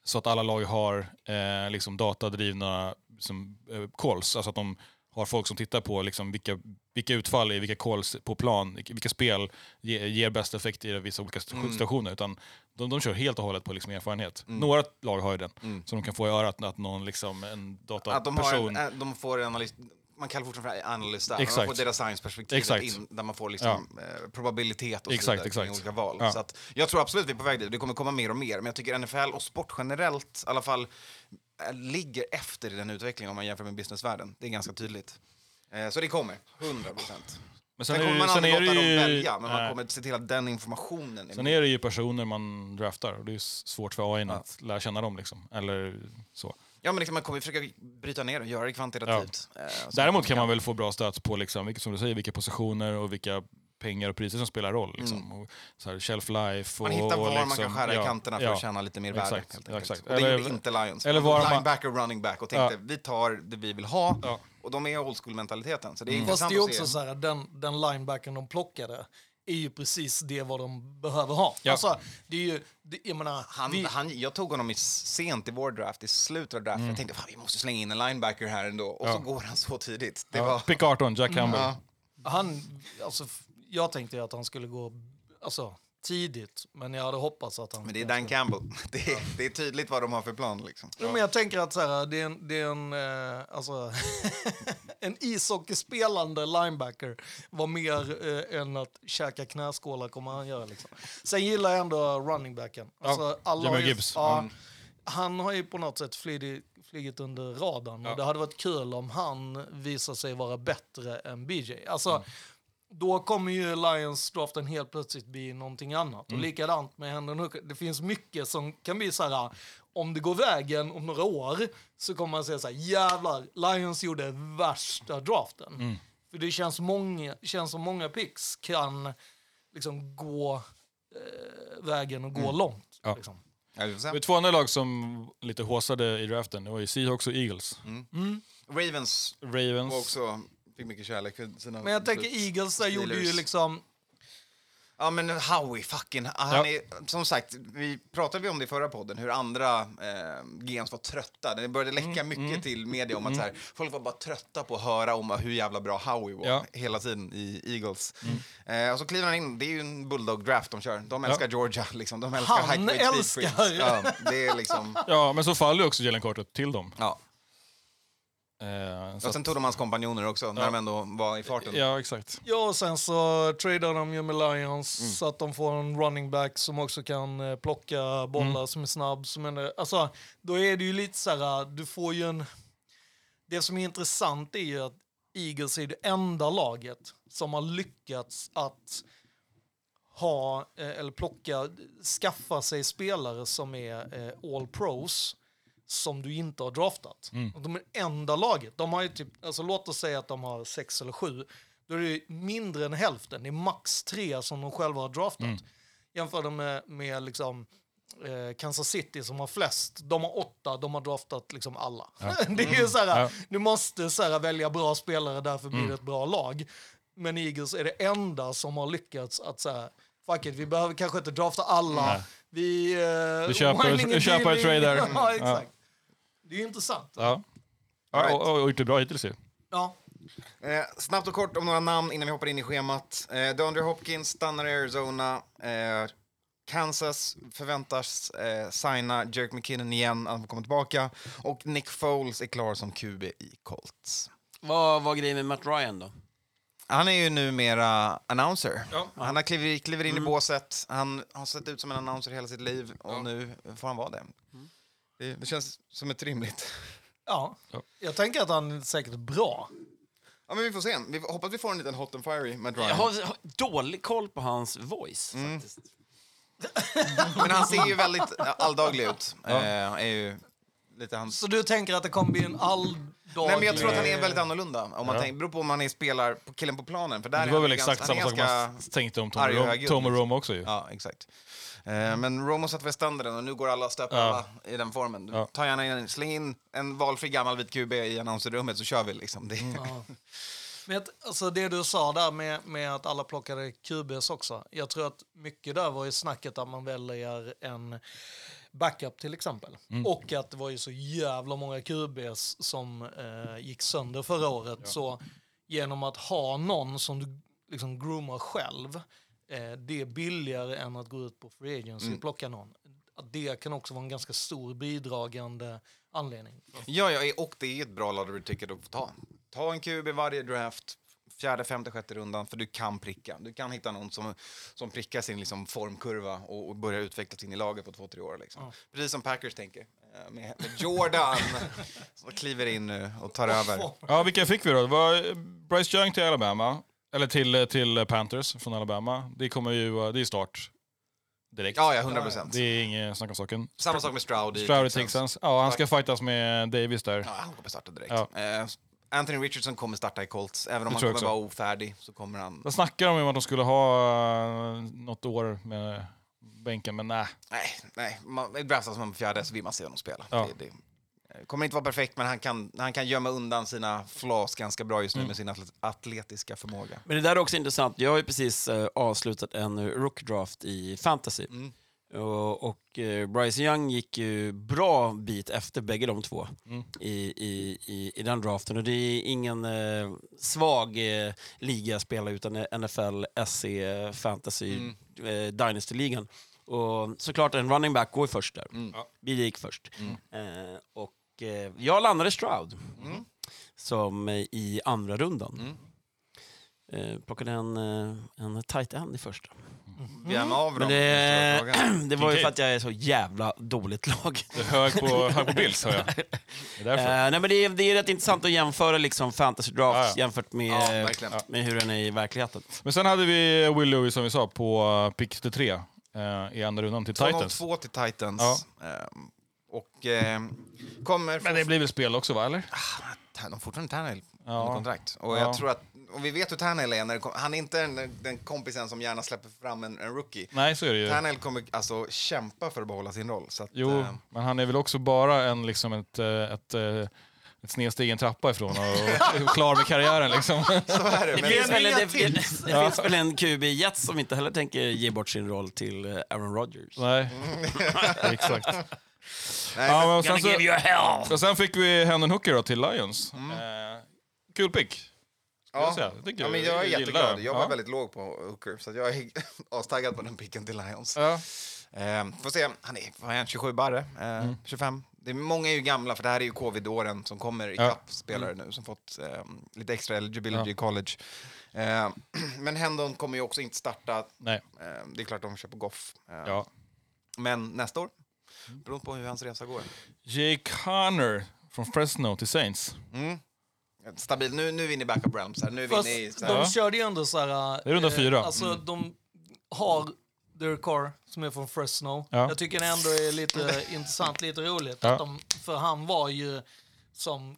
så att alla lag har eh, liksom datadrivna liksom, eh, calls. Alltså att de har folk som tittar på liksom, vilka, vilka utfall i vilka calls på plan, vilka, spel ge, ger bäst effekt i vissa olika Mm. situationer. Utan de, de kör helt och hållet på liksom, erfarenhet. Några lag har ju den, Mm. så de kan få i örat att någon, liksom, en Att de, dataperson... en, de får en analys, man kallar fortfarande för analyst där. Exakt. Man får data science-perspektivet in, där man får liksom, eh, probabilitet och så Exakt, vidare kring exakt. olika val. Ja. Så att, jag tror absolut vi är på väg dit. Det kommer komma mer och mer. Men jag tycker NFL och sport generellt i alla fall ligger efter i den utvecklingen om man jämför med businessvärlden. Det är ganska tydligt. Eh, så det kommer, 100 procent. Men Sen, sen, kommer det, man aldrig låta dem ju... välja, men man nej. kommer se till att den informationen är Sen med. är det ju personer man draftar och det är svårt för AI att lära känna dem. Liksom. Eller så. Ja, men liksom, man kommer försöka bryta ner och göra det kvantitativt. eh, så Däremot man kan man väl få bra stats på liksom, vilka, som du säger, vilka positioner och vilka pengar och priser som spelar roll. Liksom. Och så här, shelf life. Och, Mm. Man hittar var och man liksom, kan skära i ja, kanterna för ja. att tjäna lite mer värde. Exakt, Helt ja, enkelt. exakt. Och det gjorde inte Lions. eller var man- Linebacker, running back och tänkte Ja. vi tar det vi vill ha. Ja. Och de är old school-mentaliteten. Så det är Mm. Fast det är också så här, den, den linebacken de plockade är ju precis det vad de behöver ha. Ja. Alltså, det är ju, det, jag menar, Han, vi, han, jag tog honom i sent i vår draft, i slutet av draften. Jag tänkte fan, vi måste slänga in en linebacker här ändå. Och så Mm. Ja. går han så tidigt. Det Ja. var... Pick 18, Jack Campbell. Ja. han, alltså, jag tänkte att han skulle gå alltså, tidigt, men jag hade hoppats att han... Men det är Dan Campbell. Det är, det är tydligt vad de har för plan. Liksom. Jo, men jag tänker att så här, det är en, det är en, eh, alltså, en ishockeyspelande linebacker var mer eh, än att käka knäskålar kommer han göra. Liksom. Sen gillar jag ändå running-backen. Alltså, alla ju- Gibbs. Ja, Mm. Han har ju på något sätt flugit, flugit under radarn. Och det hade varit kul om han visar sig vara bättre än BJ. Alltså, Mm. Då kommer ju Lions draften helt plötsligt bli någonting annat. Mm. Och likadant med Hendon Hooker. Det finns mycket som kan bli så här, om det går vägen om några år så kommer man säga så här, jävlar, Lions gjorde värsta draften. Mm. För det känns, många, känns som många picks kan liksom gå eh, vägen och gå långt. Mm. Ja. Liksom. Ja, vi får Det var två andra lag som lite håsade i draften. Det var ju Seahawks och Eagles. Ravens Ravens. var också, fick mycket kärlek för sina Men jag tänker. Eagles där gjorde ju Steelers. liksom, Ja men Howie, fucking, han Ja. är, som sagt, vi pratade vi om det i förra podden, hur andra eh, GMs var trötta. Det började läcka Mm, mycket till media om att så här, folk var bara trötta på att höra om hur jävla bra Howie var Ja. Mm. hela tiden i Eagles. Eh, och så kliver han in, det är ju en bulldog-draft de kör. De älskar Georgia, liksom. de älskar Han high grade älskar-. Ja, det är liksom, Ja, men så faller ju också Jalen Carter till dem. ja. Eh, Och sen att, tog de hans kompanjoner också, när Ja. de ändå var i farten. ja, exakt. ja och sen så tradar de ju med Lions Mm. så att de får en running back som också kan eh, plocka bollar Mm. som är snabb. Som är, alltså, då är det ju lite så här, du får ju en... Det som är intressant är ju att Eagles är det enda laget som har lyckats att ha, eh, eller plocka, skaffa sig spelare som är eh, all pros som du inte har draftat. Och De är enda laget. De har ju typ, alltså låt oss säga att de har sex eller sju. Då är det mindre än hälften. Det är max tre som de själva har draftat. Jämför dem med, med liksom, eh, Kansas City som har flest. De har åtta, de har draftat liksom alla. det är ju så här, Ja. du måste så här, välja bra spelare, därför blir det ett bra lag. Men Eagles är det enda som har lyckats att så här, fuck it, vi behöver kanske inte drafta alla. Nej. Vi, eh, Vi köper- and köper trader. ja, exakt. Det är ju intressant. Ja. Right. Och, och, och gjort det bra hittills ju. Ja. Eh, snabbt och kort om några namn innan vi hoppar in i schemat. Eh, DeAndre Hopkins stannar i Arizona. Eh, Kansas förväntas eh, signa Jerk McKinnon igen, han får komma tillbaka. Och Nick Foles är klar som QB i Colts. Vad var grejen med Matt Ryan då? Han är ju numera announcer. Ja. Han har kliver, kliver in i båset. Han har sett ut som en announcer hela sitt liv och nu får han vara det. Det. Det känns som ett rimligt. ja. Ja. Jag tänker att han är säkert bra. Ja, men vi får se. Vi hoppas vi får en liten hot and fiery med Ryan. Jag har, dålig koll på hans voice. Faktiskt. Men han ser ju väldigt eh, alldaglig ut. Eh, är ju lite hans... Så du tänker att det kommer bli en alldaglig... Nej, men jag tror att han är väldigt annorlunda. Om man Ja. tänker, beror på om man är spelar på killen på planen. För där Det är var han väl exakt han samma sak man tänkte om Tom, Rom, Tom och. Rome också ju. Ja, exakt. Eh, men Romo satte väl standarden och nu går alla stöper Ja. alla i den formen. Ja. Ta gärna in, släng in en valfri gammal vit QB i annonsrummet så kör vi liksom. Det, Ja. Men att, alltså det du sa där med, med att alla plockade QBs också. Jag tror att mycket där var ju snacket att man väljer en backup till exempel. Och att det var ju så jävla många QBs som eh, gick sönder förra året. Så genom att ha någon som du liksom groomar själv, eh, det är billigare än att gå ut på free agency och plocka någon. Det kan också vara en ganska stor bidragande anledning. ja, ja, och det är ett bra lottery ticket att få ta. Ta en QB varje draft, fjärde, femte, sjätte rundan, för du kan pricka. Du kan hitta någon som, som prickar sin liksom, formkurva och, och börjar utvecklas in i laget på två, tre år. Liksom. Precis som Packers tänker. eh, Med, med Jordan, som kliver in nu och tar över. Ja, vilka fick vi då? Det var Bryce Young till Alabama. Eller till, till Panthers från Alabama. Det kommer ju det är start direkt. Ja, ja, 100 procent. Det är inget snack om saken. Samma sak med Stroud i Stroud Texans. Texans. Ja, han ska fightas med Davis där. Ja, han kommer starta direkt. Ja. Eh, Anthony Richardson kommer starta i Colts. Även om Det han kommer också. vara ofärdig så kommer han... De snackar om att de skulle ha uh, något år med bänken, men nej. Nej, nej. Man, draftas man på fjärde så vill man se honom spela. Ja. Det, det eh, kommer inte vara perfekt, men han kan, han kan gömma undan sina flaws ganska bra just nu med sin atlet- atletiska förmåga. Men det där är också intressant. Jag har ju precis eh, avslutat en rook draft i fantasy. Mm. Och, eh, Bryce Young gick ju bra bit efter bägge de två Mm. i, i, i, i den draften. Och det är ingen eh, svag eh, liga att spela utan NFL, SE, Fantasy, Mm. eh, Dynasty-ligan. Och såklart en running back går först där. Mm. Ja. Vi gick först. Mm. Eh, och eh, jag landade Stroud Mm. som eh, i andra rundan. Mm. Eh, plockade en, en tight end i första. Är av Men dem. det, nästa fråga. det var ju för att jag är så jävla dåligt lag. Det är hög på, hög på Bills, hör jag. Det är därför. Eh, nej, men det, är, det är rätt intressant att jämföra liksom fantasy drafts Ja, ja. jämfört med, Ja, eh, verkligen. med hur den är i verkligheten. Men sen hade vi Will Lewis, som vi sa, på uh, pick 3 uh, i andra rundan till Titans. 202 till Titans. Ja. Ehm, och ehm, kommer... Men det blir väl spel också, va? Eller? De har fortfarande Tannehill Ja. under kontrakt. Och Ja. jag tror att, och vi vet hur Tannehill är, när kom, han är inte den, den kompisen som gärna släpper fram en, en rookie. Nej, så är det ju. Tannehill kommer alltså kämpa för att behålla sin roll. Så att, Jo, eh, men han är väl också bara en, liksom ett, eh, ett, eh, ett snedsteg i en trappa ifrån och, och klar med karriären. Liksom. så är det. Det, Men, finns, väl, inga det, det, tips. det finns väl en QB i Jets som inte heller tänker ge bort sin roll till eh, Aaron Rodgers. Nej, exakt. nej, Ja, men, men sen, så, you hell! och sen fick vi Hendon Hooker då, till Lions. Mm. Eh, kul pick. Ja, jag säga. Jag tycker- ja, men jag är jag jätteglad. Jag var Ja. väldigt låg på Hooker, så jag är astaggad på den picken till Lions. Ja. Ehm, får se, han är, vad är han, 27 barre, eh, Mm. 25. Det är, många är ju gamla, för det här är ju covid-åren som kommer Ja. ikapp spelare nu som fått ehm, lite extra eligibility Ja. i college. Ehm, men Hendon kommer ju också inte starta. Nej, Ehm, det är klart de på Goff. Ehm, ja. Men nästa år, beroende på hur hans resa går. Jake Hunter från Fresno till Saints. Mm. Stabil. Nu, nu är vi inne i backup realms här. Nu är vi Fast inne i... Så de här. Ja. körde ju ändå så här... eh, Det är runda fyra. Alltså, Mm. de har Derek Carr som är från Fresno. Ja. Jag tycker det ändå är lite intressant, lite roligt. Ja. Att de, för han var ju som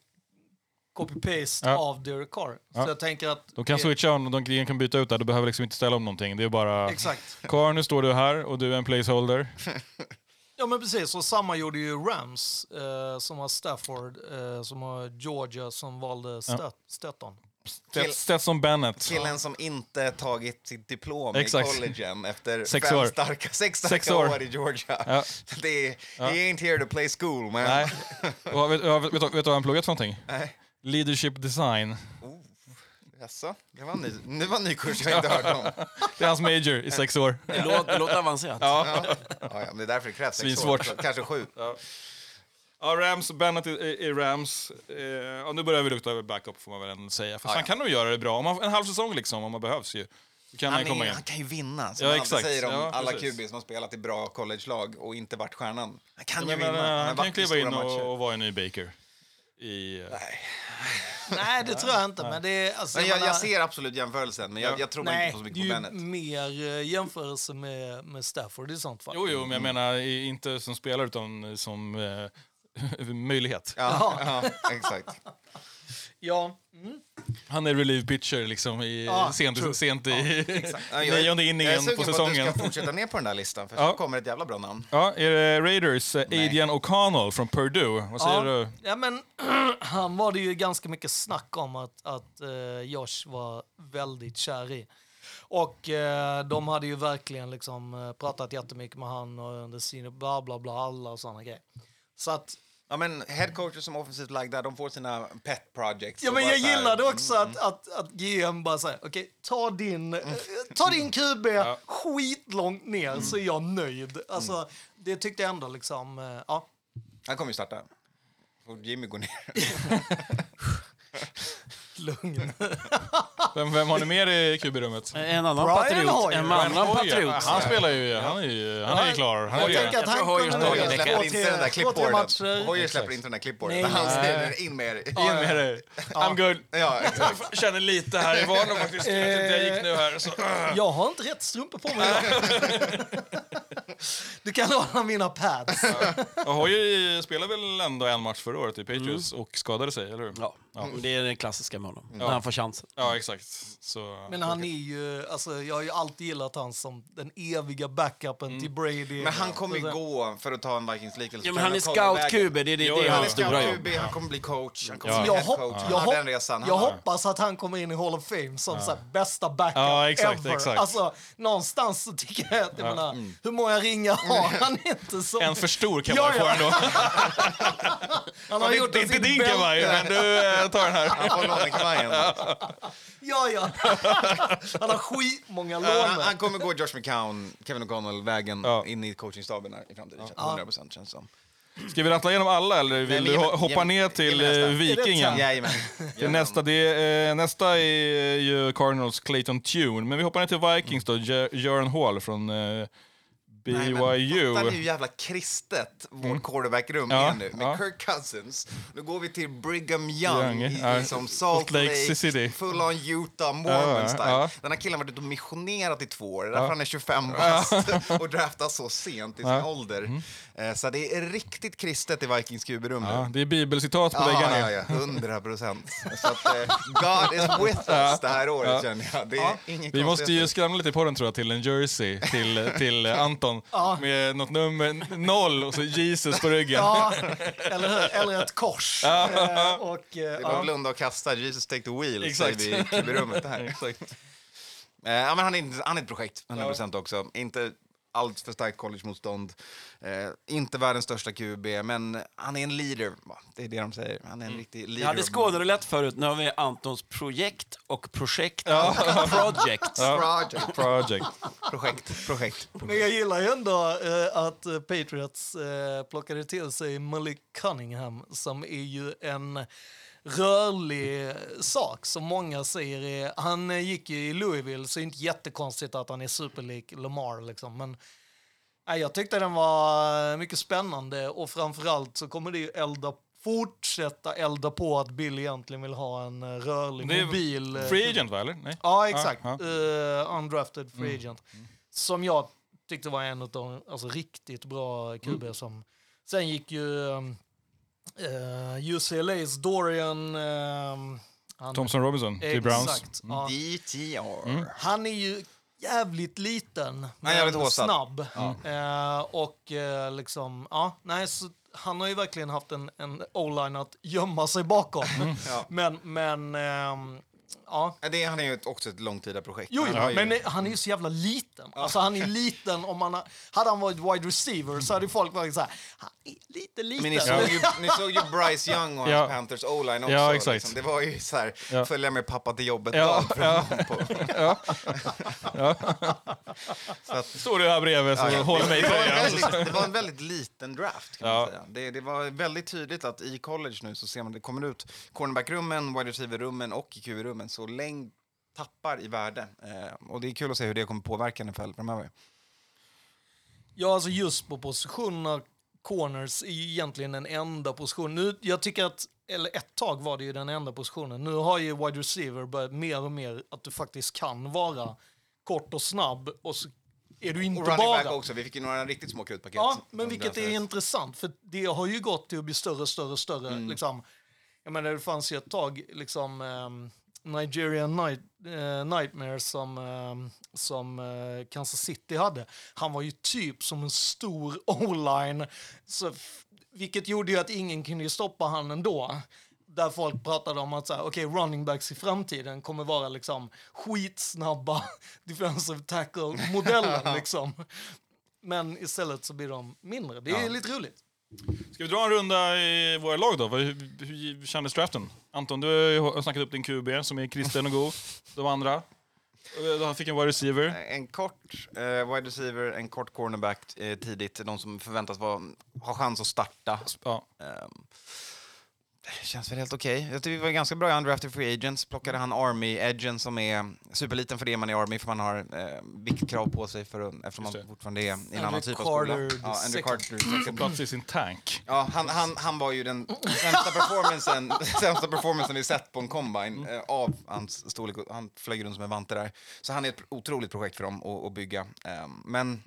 copy-paste Ja. av Derek Carr. Ja. Så jag tänker att... De kan det- switcha om, de kan byta ut där. Du behöver liksom inte ställa om någonting. Det är bara... Exakt. Carl, nu står du här och du är en placeholder. Ja men precis, och samma gjorde ju Rams eh, som har Stafford, eh, som har Georgia som valde Stetton. Kill- Stetson Bennett. Killen som inte tagit sitt diplom Exakt. i college än efter Sex fem år. starka, sex starka Sex år. år. i Georgia. Ja. Det är, He ain't here to play school, man. Nej. Och vet, ja, vet, vet, du- vet du vad han pluggat för någonting? Nej. Leadership design. Oh, jaså? Det var en ny, det var en ny kurs jag inte hört om. Det är hans major i sex år. Det låter, det låter avancerat. Ja. Ja, ja, det är därför det krävs sex Svinsvårt. år. Kanske sju. Ja, Rams, Bennett i, i Rams. Eh, ja, nu börjar vi lukta över backup får man väl ändå säga. För Ja, han ja. kan nog göra det bra. Om man, en halv säsong liksom, om man behövs ju. Då kan han, Han, komma är, in. han kan ju vinna, som Ja, man exakt. säger om Ja, alla precis. QB som har spelat i bra college-lag och inte varit stjärnan. Han kan Men, ju vinna. han, har kan ju varit i kliva stora in matcher. och, och vara en ny Baker. I, eh, Nej. Nej, det tror jag inte, men det är... Alltså, Men jag, menar- jag ser absolut jämförelsen, men jag, Ja. jag tror Nej, inte på så det är mycket på Bennett. mer eh, jämförelse med, med Stafford i sånt fall. jo, jo, men jag menar i- inte som spelare utan som eh, möjlighet. Ja, ja, exakt. Ja. Mm. Han är relief pitcher liksom i, Ja, sent, true. sent i Ja, jag, nionde jag är inningen sugen på på att säsongen. du ska fortsätta ner på den där listan, för Ja. så kommer ett jävla bra namn. Ja, är det Raiders, eh, Nej. Adrian O'Connell från Purdue. Vad säger Ja. du? Ja, men han var det ju ganska mycket snack om att, att eh, Josh var väldigt kär i. Och eh, de hade ju verkligen liksom pratat jättemycket med han och under sina bla bla bla alla och sådana grejer. Så att, Ja, men headcoacher som offensivt lagda, de får sina pet projects. ja men jag gillade också att, att, att GM bara säger okej, ta din, eh, ta din QB skitlångt ner så är jag nöjd. Alltså, det tyckte jag ändå liksom, eh, ja. Han kommer ju starta. Får Jimmy gå ner. Lugn. Vem, vem har ni mer i QB-rummet? En annan Brian patriot. Hoyer. En annan Hoyer. patriot. Han spelar ju, han är ju, han är ju klar. Han är Jag tänker att han tror Hoyer veckan. släpper inte den där två, tre matcher. Hoyer släpper inte den där klipporden. Nej, Han säger in med er. In med dig. I'm good. Ja, exakt. Jag känner lite här i vardagen faktiskt. Jag vet inte, Jag gick nu här så... Jag har inte rätt strumpor på mig. Du kan låna mina pads. Hoyer spelade väl ändå en match förra året i Patriots och skadade sig, eller hur? Ja, det är det klassiska med honom. Ja. När han får chansen. Ja, exakt. Så... Men han är ju, alltså jag har ju alltid gillat han som den eviga backupen till Brady. Men han kommer ju Så- gå, för att ta en Vikings-liknelse. Ja, men han är scout-QB, det är det, det Jo, är Han är hans stora jobb. han kommer bli coach, han kommer Ja. bli Jag, head hopp, coach. jag, Han hopp, resan. jag han hoppas att han kommer in i Hall of Fame som så här, bästa backup Ja, exakt, ever. exakt. Alltså, någonstans så tycker jag att, jag menar, hur många ringar har han inte? Som, En för stor kan Ja, man få ja. ändå. han har Det gjort är en inte sitt din kavaj, men du eh, tar den här. Han får låna kavajen. Ja, ja. Han har skitmånga Uh, han, lån. han kommer gå Josh McCown, Kevin O'Connell-vägen Ja. in i coachingstaben här i framtiden. 100 procent känns som. Ska vi rattla igenom alla eller vill du ge mig- hoppa ge mig- ner ge till mig nästa. eh, Vikingen? Jajamän. Till nästa, det är, eh, nästa är ju Cardinals Clayton Tune, men vi hoppar ner till Vikings då, Jaron Hall från eh, BYU. Fattar ni hur jävla kristet vårt quarterbackrum Ja, är nu? Med ja. Kirk Cousins. Nu går vi till Brigham Young Young, i, ja. i som Salt Lake Lake, City. full on Utah, Ja, Mormon style. ja. Den här killen har varit ute och missionerat i två år. Därför han är 25 bast och draftas så sent i sin Ja. Mm. Eh, Så det är riktigt kristet i Vikings QB-rum Ja, det är bibelcitat på Ja, väggarna. ja, ja, 100 procent. Eh, God is with us det här året känner jag. Det är inget Vi måste ju skramla lite på den tror jag till en jersey till, till Anton med något nummer noll och så Jesus på ryggen. Ja, eller hur? Eller ett kors. Eh, och, eh, Det är ja. bara att blunda och kasta. Jesus take the wheel, Exakt. säger vi i QB-rummet här. Exakt. Ja, men han, är, han är ett projekt, 100% också. Inte allt för starkt collegemotstånd. Eh, inte världens största QB, men han är en leader. Det är det de säger. Han är en riktig leader. Jag hade skådare lätt förut, nu har vi Antons projekt och projekt och project. Project. Project. projekt. Projekt. Men jag gillar ju ändå eh, att eh, Patriots eh, plockade till sig Malik Cunningham som är ju en rörlig sak som många säger är, han eh, gick ju i Louisville så det är inte jättekonstigt att han är superlik Lamar liksom men nej, jag tyckte den var mycket spännande och framförallt så kommer det ju elda fortsätta elda på att Bill egentligen vill ha en eh, rörlig Det är mobil eh, Free agent va, eller? Nej? Ja, exakt. Ja, Eh, undrafted free agent. Som jag tyckte var en av de alltså, riktigt bra QB som... Sen gick ju um, uh, UCLA's Dorian... Um, han, Thompson Robinson till Browns. Exakt. Ja. DTR. Han är ju jävligt liten, är jävligt håsad. snabb. Eh, och eh, liksom, ja, nej, så han har ju verkligen haft en, en o-line att gömma sig bakom. Ja. Men, men, ehm, ja. Ja, Det, han är ju också ett långtida projekt. Jo, Han jo har ju- men han är ju så jävla liten. Alltså han är liten om man har, hade han varit wide receiver så hade folk varit så här, han är lite liten. Men ni såg, ju, ni såg ju Bryce Young och hans Ja. Panthers o-line också. Ja, exakt. Liksom. Det var ju så här, Ja. följa med pappa till jobbet Ja, ja. på. Står du här bredvid så Ja, ja. håll mig i Det var, en tröjan. väldigt, det var en väldigt liten draft kan Ja. man säga. Det, det var väldigt tydligt att i college nu så ser man det kommer ut cornerback-rummen, wide receiver-rummen och i QB-rummen så längd tappar i värde. Eh, och det är kul att se hur det kommer påverka NFL framöver. Ja, alltså just på positionerna corners är ju egentligen den enda positionen. Nu, jag tycker att, eller ett tag var det ju den enda positionen. Nu har ju wide receiver börjat mer och mer att du faktiskt kan vara kort och snabb och så är du inte Och running bara... back också, vi fick ju några riktigt små krutpaket. Ja, men vilket är intressant, för det har ju gått till att bli större, större, större. Mm. Liksom. Jag menar, det fanns ju ett tag, liksom, um, Nigerian Night, eh, Nightmare som, ehm, som eh, Kansas City hade. Han var ju typ som en stor o-line, så vilket gjorde ju att ingen kunde stoppa han ändå. Där folk pratade om att så här, okej, running backs i framtiden kommer vara liksom skitsnabba defensive tackle-modellen liksom. Men istället så blir de mindre. Det är lite roligt. Ska vi dra en runda i våra lag då? Hur, hur kändes draften? Anton, du har snackat upp din QB som är kristen och god. De andra? Eh, Han fick en wide receiver. En kort eh, wide receiver, en kort cornerback eh, tidigt. De som förväntas vara, ha chans att starta. Ja. Ehm, Det känns väl helt okej. Jag tycker vi var ganska bra i undrafted free agents. Plockade han Army-edgen som är superliten för det man är i Army för man har eh, viktkrav på sig för, att- eftersom man det. fortfarande är i en Andrew annan typ av skola. Ja, Andrew. Carter second. Plats i sin tank. Ja, han, han, han var ju den sämsta performancen, sämsta performancen vi sett på en combine eh, av hans storlek. Han flög runt som en vante där. Så han är ett otroligt projekt för dem att, att bygga. Ehm, men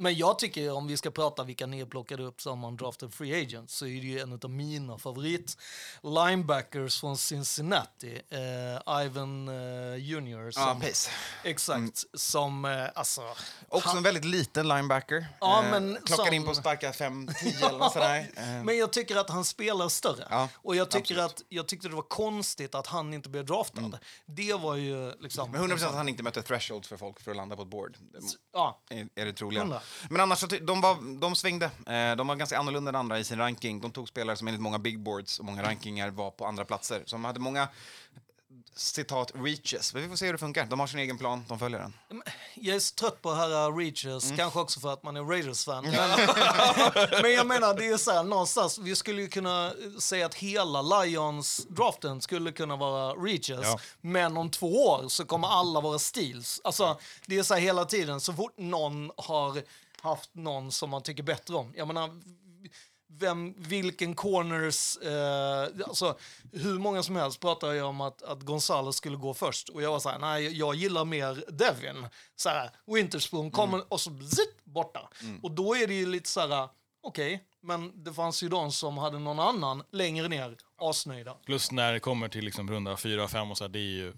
Men jag tycker om vi ska prata vilka ni plockade upp som undrafted free agents så är det ju en av mina favorit linebackers från Cincinnati, eh, Ivan eh, Junior. Som, pace. Exakt, som eh, alltså... Också en väldigt liten linebacker. Ja, Eh, men klockar som- in på starka 5-10 eller sådär. Eh, Men jag tycker att han spelar större. Ja, och jag tycker absolut. att jag tyckte det var konstigt att han inte blev draftad. Det var ju liksom... Men 100% att han inte mötte thresholds för folk för att landa på ett board. Ja, Är, är det troliga. Men annars, de, var, de svängde. Eh, de var ganska annorlunda än andra i sin ranking. De tog spelare som enligt många bigboards och många rankingar var på andra platser. Så de hade många citat reaches. Men vi får se hur det funkar. De har sin egen plan, de följer den. jag är så trött på att höra Reachers, Mm. kanske också för att man är Raiders-fan. Men, jag menar, det är så här, någonstans, vi skulle ju kunna säga att hela Lions-draften skulle kunna vara Reachers, Ja. men om två år så kommer alla vara Steels. Alltså, det är så här hela tiden, så fort någon har haft någon som man tycker bättre om. Jag menar, vem, vilken corners, eh, alltså hur många som helst pratar jag om att, att Gonzalo skulle gå först och jag var så här, nej jag gillar mer Devin. Så här, Winterspoon kommer och så zit, borta. Och då är det ju lite så här, okej, men det fanns ju de som hade någon annan längre ner, asnöjda. Plus när det kommer till liksom runda 4 5 och så här, det är ju,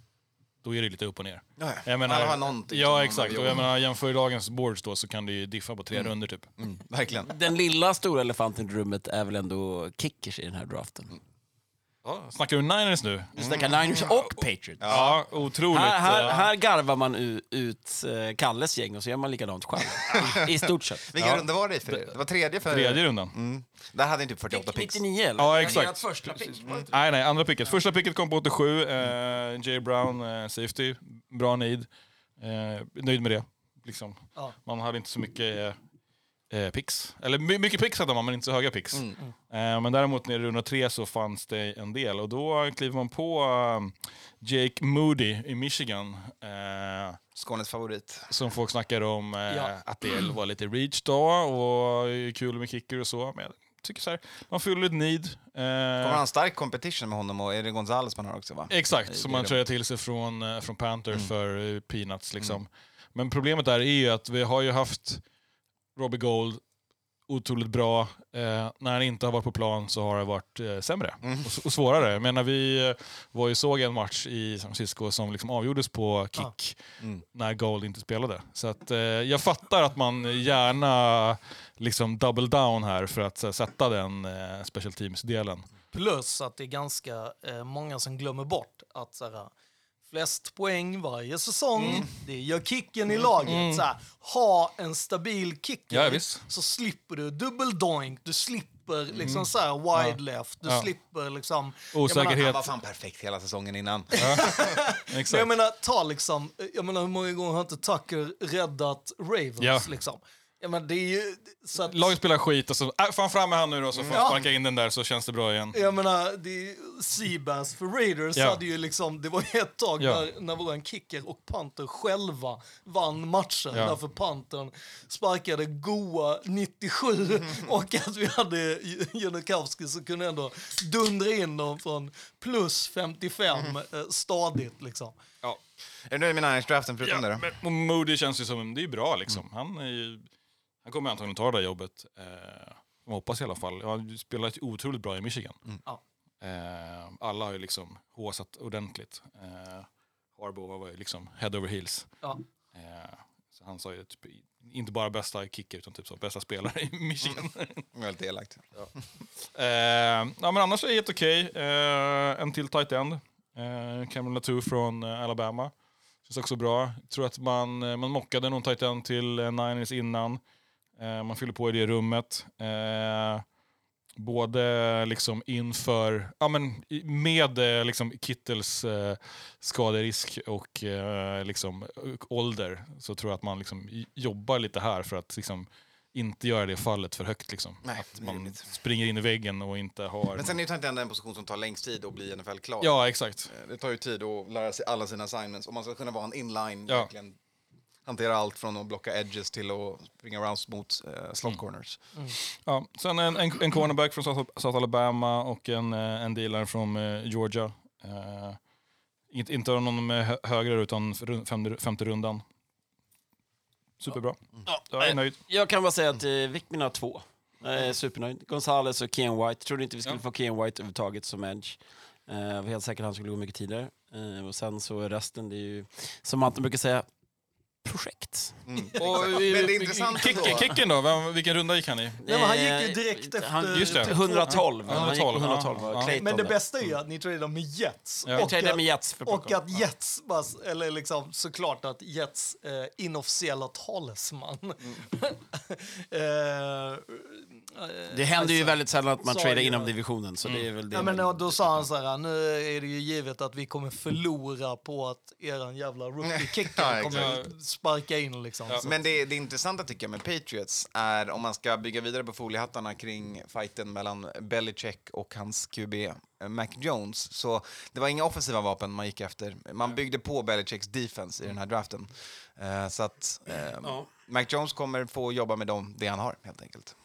då är det lite upp och ner. Ja, Jag menar, Alla har någonting ja, exakt. Och jag menar, jämför i dagens boards då så kan det ju diffa på tre runder typ. Mm, verkligen. Den lilla stora elefanten i rummet är väl ändå kickers i den här draften. Ja, snackar du Niners nu? Vi snackar Niners och Patriots. Ja, otroligt. Här, här, här garvar man u- ut eh, Kalles gäng och så gör man likadant själv. I, stort sett. Vilken runda var det för er? Det var tredje för Tredje rundan. Mm. Där hade ni typ 48 picks. 99 eller? Ja, exakt. första pick. Nej, nej, andra picket. Första picket kom på 87. Eh, Jay Brown, eh, safety. Bra need. Eh, nöjd med det. Liksom. Ja. Man hade inte så mycket eh, picks. Eller my mycket picks hade man, men inte så höga picks. Mm. Eh, men däremot nere i runda tre så fanns det en del. Och då kliver man på eh, Jake Moody i Michigan. Eh, Skånes favorit. som folk snackar om eh, Ja. att det var lite reach då och kul med kicker och så. Men jag tycker så här, man fyller ett need. Eh, Kommer ha en stark competition med honom och är det Gonzales man har också va? Exakt, som man tröjar till sig från, eh, från Panther Mm. för eh, peanuts. Liksom. Men problemet där är ju att vi har ju haft Robbie Gold otroligt bra. Eh, när han inte har varit på plan så har det varit eh, sämre Mm. och, och svårare. Jag menar, vi eh, var ju såg en match i San Francisco som liksom avgjordes på kick Mm. när Gold inte spelade. Så att, eh, jag fattar att man gärna liksom double down här för att eh, sätta den eh, special teams-delen. Plus att det är ganska eh, många som glömmer bort att så här, flest poäng varje säsong, Mm. det gör kicken i laget. Så här, ha en stabil kicker Ja, visst. så slipper du dubbeldoink, du slipper liksom så här wide left, du Mm. Ja. slipper liksom... Osäkerhet. Han var fan perfekt hela säsongen innan. Jag menar, ta liksom, jag menar hur många gånger har inte Tucker räddat Ravens Ja. liksom? Jag menar, det är ju... Så att, Laget spelar skit och så, äh, fan fram med han nu då så får Ja. jag sparka in den där så känns det bra igen. Jag menar, det är Seabass för Raiders Ja. hade ju liksom, det var ju ett tag Ja. när, när våran kicker och Panther själva vann matchen. Ja. Därför Pantern sparkade goa 97 och att vi hade Janikowski som kunde ändå dundra in dem från plus 55 eh, stadigt liksom. Ja. Är du nöjd med Niners-draften förutom det då? men, Moody känns ju som, det är ju bra liksom. Han, är ju, han kommer antagligen ta det där jobbet. Eh, jag hoppas i alla fall. Han har spelat otroligt bra i Michigan. Ja. Eh, alla har ju liksom håsat ordentligt. Eh, Harbaugh var ju liksom head over heels. Ja. Eh, så han sa ju typ, inte bara bästa kicker utan typ så, bästa spelare i Michigan. Väldigt elakt. Eh, ja, men annars är det helt okej. Eh, en till tight end. Eh, Cameron Latu från eh, Alabama. Känns också bra. Tror att man, eh, man mockade någon tight end till eh, Niners innan. Eh, man fyller på i det rummet. Eh, både liksom inför, ja men med eh, liksom Kittels skaderisk och liksom ålder så tror jag att man liksom jobbar lite här för att liksom inte göra det fallet för högt. Liksom. Nej, att det man rimligt. springer in i väggen och inte har... Men sen är tight end en position som tar längst tid att bli NFL-klar. Ja, exakt. Det tar ju tid att lära sig alla sina assignments. Om man ska kunna vara en inline, Ja. Hantera allt från att blocka edges till att springa rounds mot uh, slot corners. Ja, sen en, en, en cornerback från South, South Alabama och en, eh, en dealer från eh, Georgia. Eh, inte, inte av någon med hö- högre utan femte, femte rundan. Superbra. Ja, Jag är nöjd. Jag kan bara säga att eh, Wickman har två. Jag är supernöjd. Gonzales och Ken White. Trodde inte vi skulle Ja. få Ken White överhuvudtaget som edge. Eh, Jag var helt säker att han skulle gå mycket tidigare. Eh, och sen så resten, det är ju som Anton brukar säga, projekt. Mm. Och, Men det är intressant kick, ändå. kicken då? Vem, vilken runda gick han i? Nej, men han gick ju Eh, direkt efter- Han, Just det. 112. Ja, Han gick på 112, 112. ja. Ja, Ja. Men det bästa är ju att ni tradar med Jets. Ja. Och, tradade att, med Jets för och att Jets, eller liksom såklart att Jets eh, inofficiella talesman. eh, Det händer ju väldigt sällan att man sa tradar ju- inom divisionen, så det är väl det. Ja, men då, då sa han så här, nu är det ju givet att vi kommer förlora på att eran jävla rookie-kicker Ja, kommer sparka in liksom. Ja. Så- Men det, det intressanta tycker jag med Patriots är om man ska bygga vidare på foliehattarna kring fighten mellan Belichick och hans QB eh, Mac Jones. Så det var inga offensiva vapen man gick efter. Man byggde på Belichicks defense i den här draften. Eh, så att eh, Ja. Mac Jones kommer få jobba med dem, det han har helt enkelt.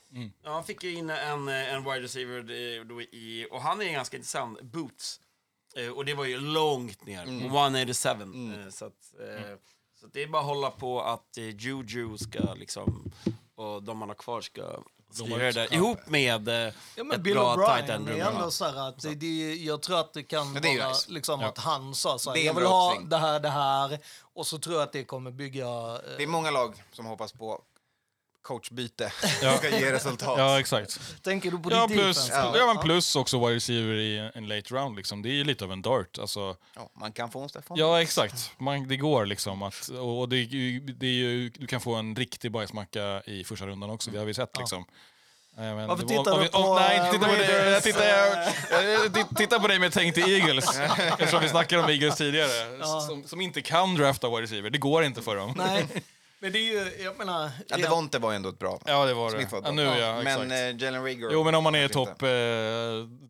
Ja, han fick ju in en, en wide receiver eh, då i, och han är ganska intressant, Boots. Eh, Och det var ju långt ner, Mm. på 187. Eh, Så, att, eh, så att det är bara att hålla på att eh, Juju ska liksom, och de man har kvar ska styra det där. Ihop med eh, Ja, men ett Bill bra tight end. är ändå så här att det, det, jag tror att det kan det vara nice. liksom Ja. att han sa så här, jag vill ha uppsving. det här, det här och så tror jag att det kommer bygga... eh, Det är många lag som hoppas på coachbyte Ja. ska ge resultat. Ja, exakt. Tänker du på Ja, plus, defense? ja. men plus också wide receiver i en late round. Liksom. Det är ju lite av en dart. Alltså, Ja, man kan få en Stefan. ja, exakt. Man, det går liksom. Att, och det, det är ju, du kan få en riktig bajsmacka i första rundan också. Det har vi sett. Liksom. Nej, men Varför var- tittar du på, om- Nej, eh, inte titta på dig. Jag tittar, jag, jag titt- tittar på dig med tänk till Eagles. Eftersom vi snackade om Eagles tidigare. Ja. Som, som inte kan drafta wide receiver. Det går inte för dem. Nej, men det är ju, jag menar... Ja, Devonte var ändå ett bra. Ja, det var det. Smith var Ja, bra. nu ja, exakt. Men eh, Jalen Rager... Jo, men om man är topp eh,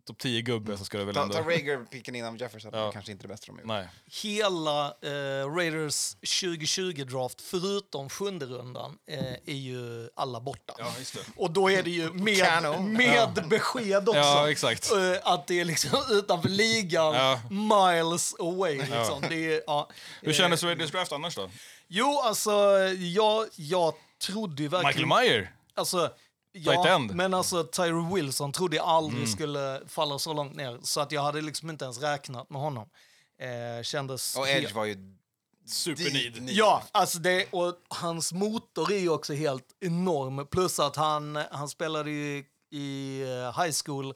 top 10-gubbe så ska det väl Ta, ändå... ta Rager-picken innan Jefferson, Ja. kanske inte det bästa de gjort. Nej. hela eh, Raiders 2020-draft, förutom sjunde rundan, eh, är ju alla borta. Ja, just det. Och då är det ju med, med besked också. Ja, exakt. Eh, att det är liksom utanför ligan, Ja. miles away. Liksom. Det är, ja, Hur eh, kändes Raiders draft annars då? Jo, alltså, jag, jag trodde ju verkligen... Michael Meyer? Alltså, ja. Mm. men alltså Tyree Wilson trodde jag aldrig skulle falla så långt ner. Så att jag hade liksom inte ens räknat med honom. Eh, kändes... Och helt- Edge var ju... Supernid. Ja, alltså det, och hans motor är ju också helt enorm. Plus att han, han spelade ju i eh, high school.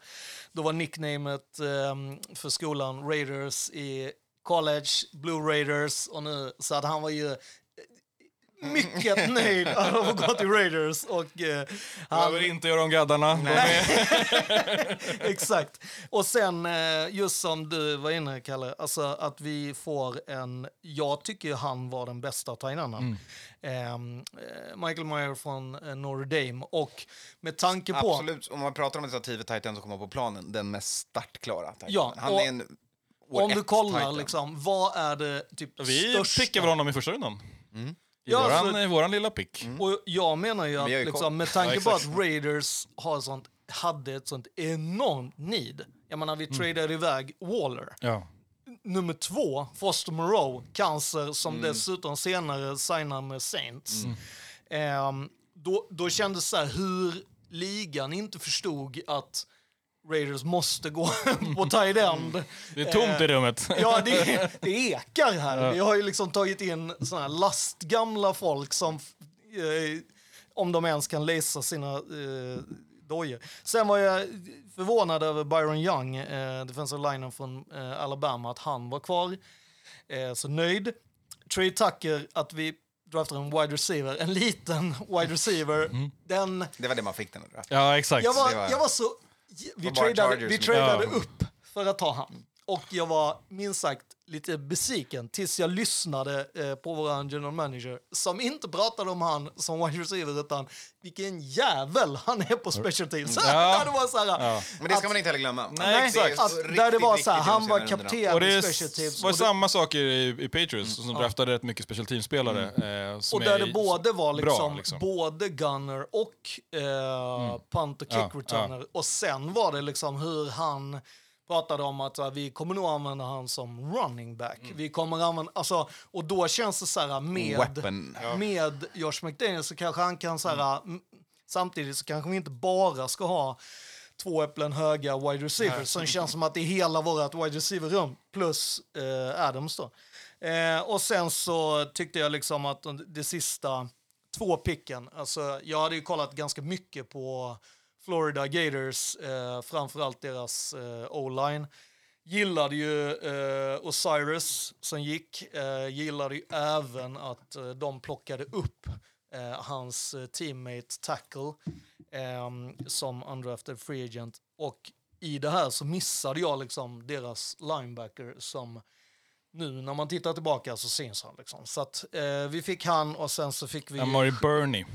Då var nicknamet eh, för skolan Raiders i college, Blue Raiders. Och nu, så att han var ju eh, mycket nöjd att ha gått till Raiders. Och, eh, Han vill inte göra om gaddarna. Är- Exakt. Och sen, eh, just som du var inne, Kalle, alltså att vi får en... Jag tycker han var den bästa tainanden. Mm. Eh, Michael Meyer från eh, Notre Dame. Och med tanke på... Absolut, om man pratar om ett stativ tight end som kommer på planen, den mest startklara Ja, Han och är en år Om du ett kollar, tight end. liksom, vad är det typ Vi största? pickar väl honom i första rundan. I, Ja, våran, alltså- I våran lilla pick. Och jag menar ju att ju liksom, koll. med tanke Ja, på exakt. att Raiders har sånt, hade ett sånt enormt need. Jag menar, vi Mm. tradade iväg Waller. Ja. nummer två, Foster Moreau, cancer, som Mm. dessutom senare signar med Saints. Ehm, då, då kändes det så här, hur ligan inte förstod att Raiders måste gå på tight end. Det är tomt i rummet. Ja, det, det ekar här. Vi har ju liksom tagit in såna här lastgamla folk som, eh, om de ens kan läsa sina eh, dojor. Sen var jag förvånad över Byron Young, eh, defensive linen från eh, Alabama, att han var kvar. Eh, så nöjd. Trey Tucker, att vi draftar en wide receiver, en liten wide receiver. Den, Det var det man fick den där. Ja, exakt. jag, var, det var- jag var så... Vi tradade, Chargers vi tradade upp för att ta han. Och jag var minst sagt lite besviken tills jag lyssnade eh, på vår general manager som inte pratade om han som wide receiver utan vilken jävel han är på special teams. Ja. det var så här, Ja. Men det ska att- man inte heller glömma. Nej, exakt. Att, där det var så här, han var kapten Och det i är special teams. s- var och det- samma saker i, i Patriots, som draftade rätt mycket special team-spelare. Eh, som Och där är det både var bra, liksom, liksom. både gunner och eh, punt och kick Ja, returner. Och sen var det liksom hur han pratade om att här, vi kommer nog använda han som running back. Vi kommer använda, alltså, och då känns det så här med, Weapon. med Josh McDaniel så kanske han kan så här, mm. samtidigt så kanske vi inte bara ska ha två äpplen höga wide receivers som känns som att det är hela vårt wide receiver-rum plus eh, Adams då. Eh, och sen så tyckte jag liksom att de- det sista två picken, alltså jag hade ju kollat ganska mycket på Florida Gators, eh, framförallt deras eh, O-line. Gillade ju eh, Osiris som gick, eh, gillade ju även att eh, de plockade upp eh, hans eh, teammate Tackle eh, som undrafted free agent. Och i det här så missade jag liksom deras linebacker som nu när man tittar tillbaka så syns han. Liksom. Så att eh, vi fick han och sen så fick vi... Amari Burney.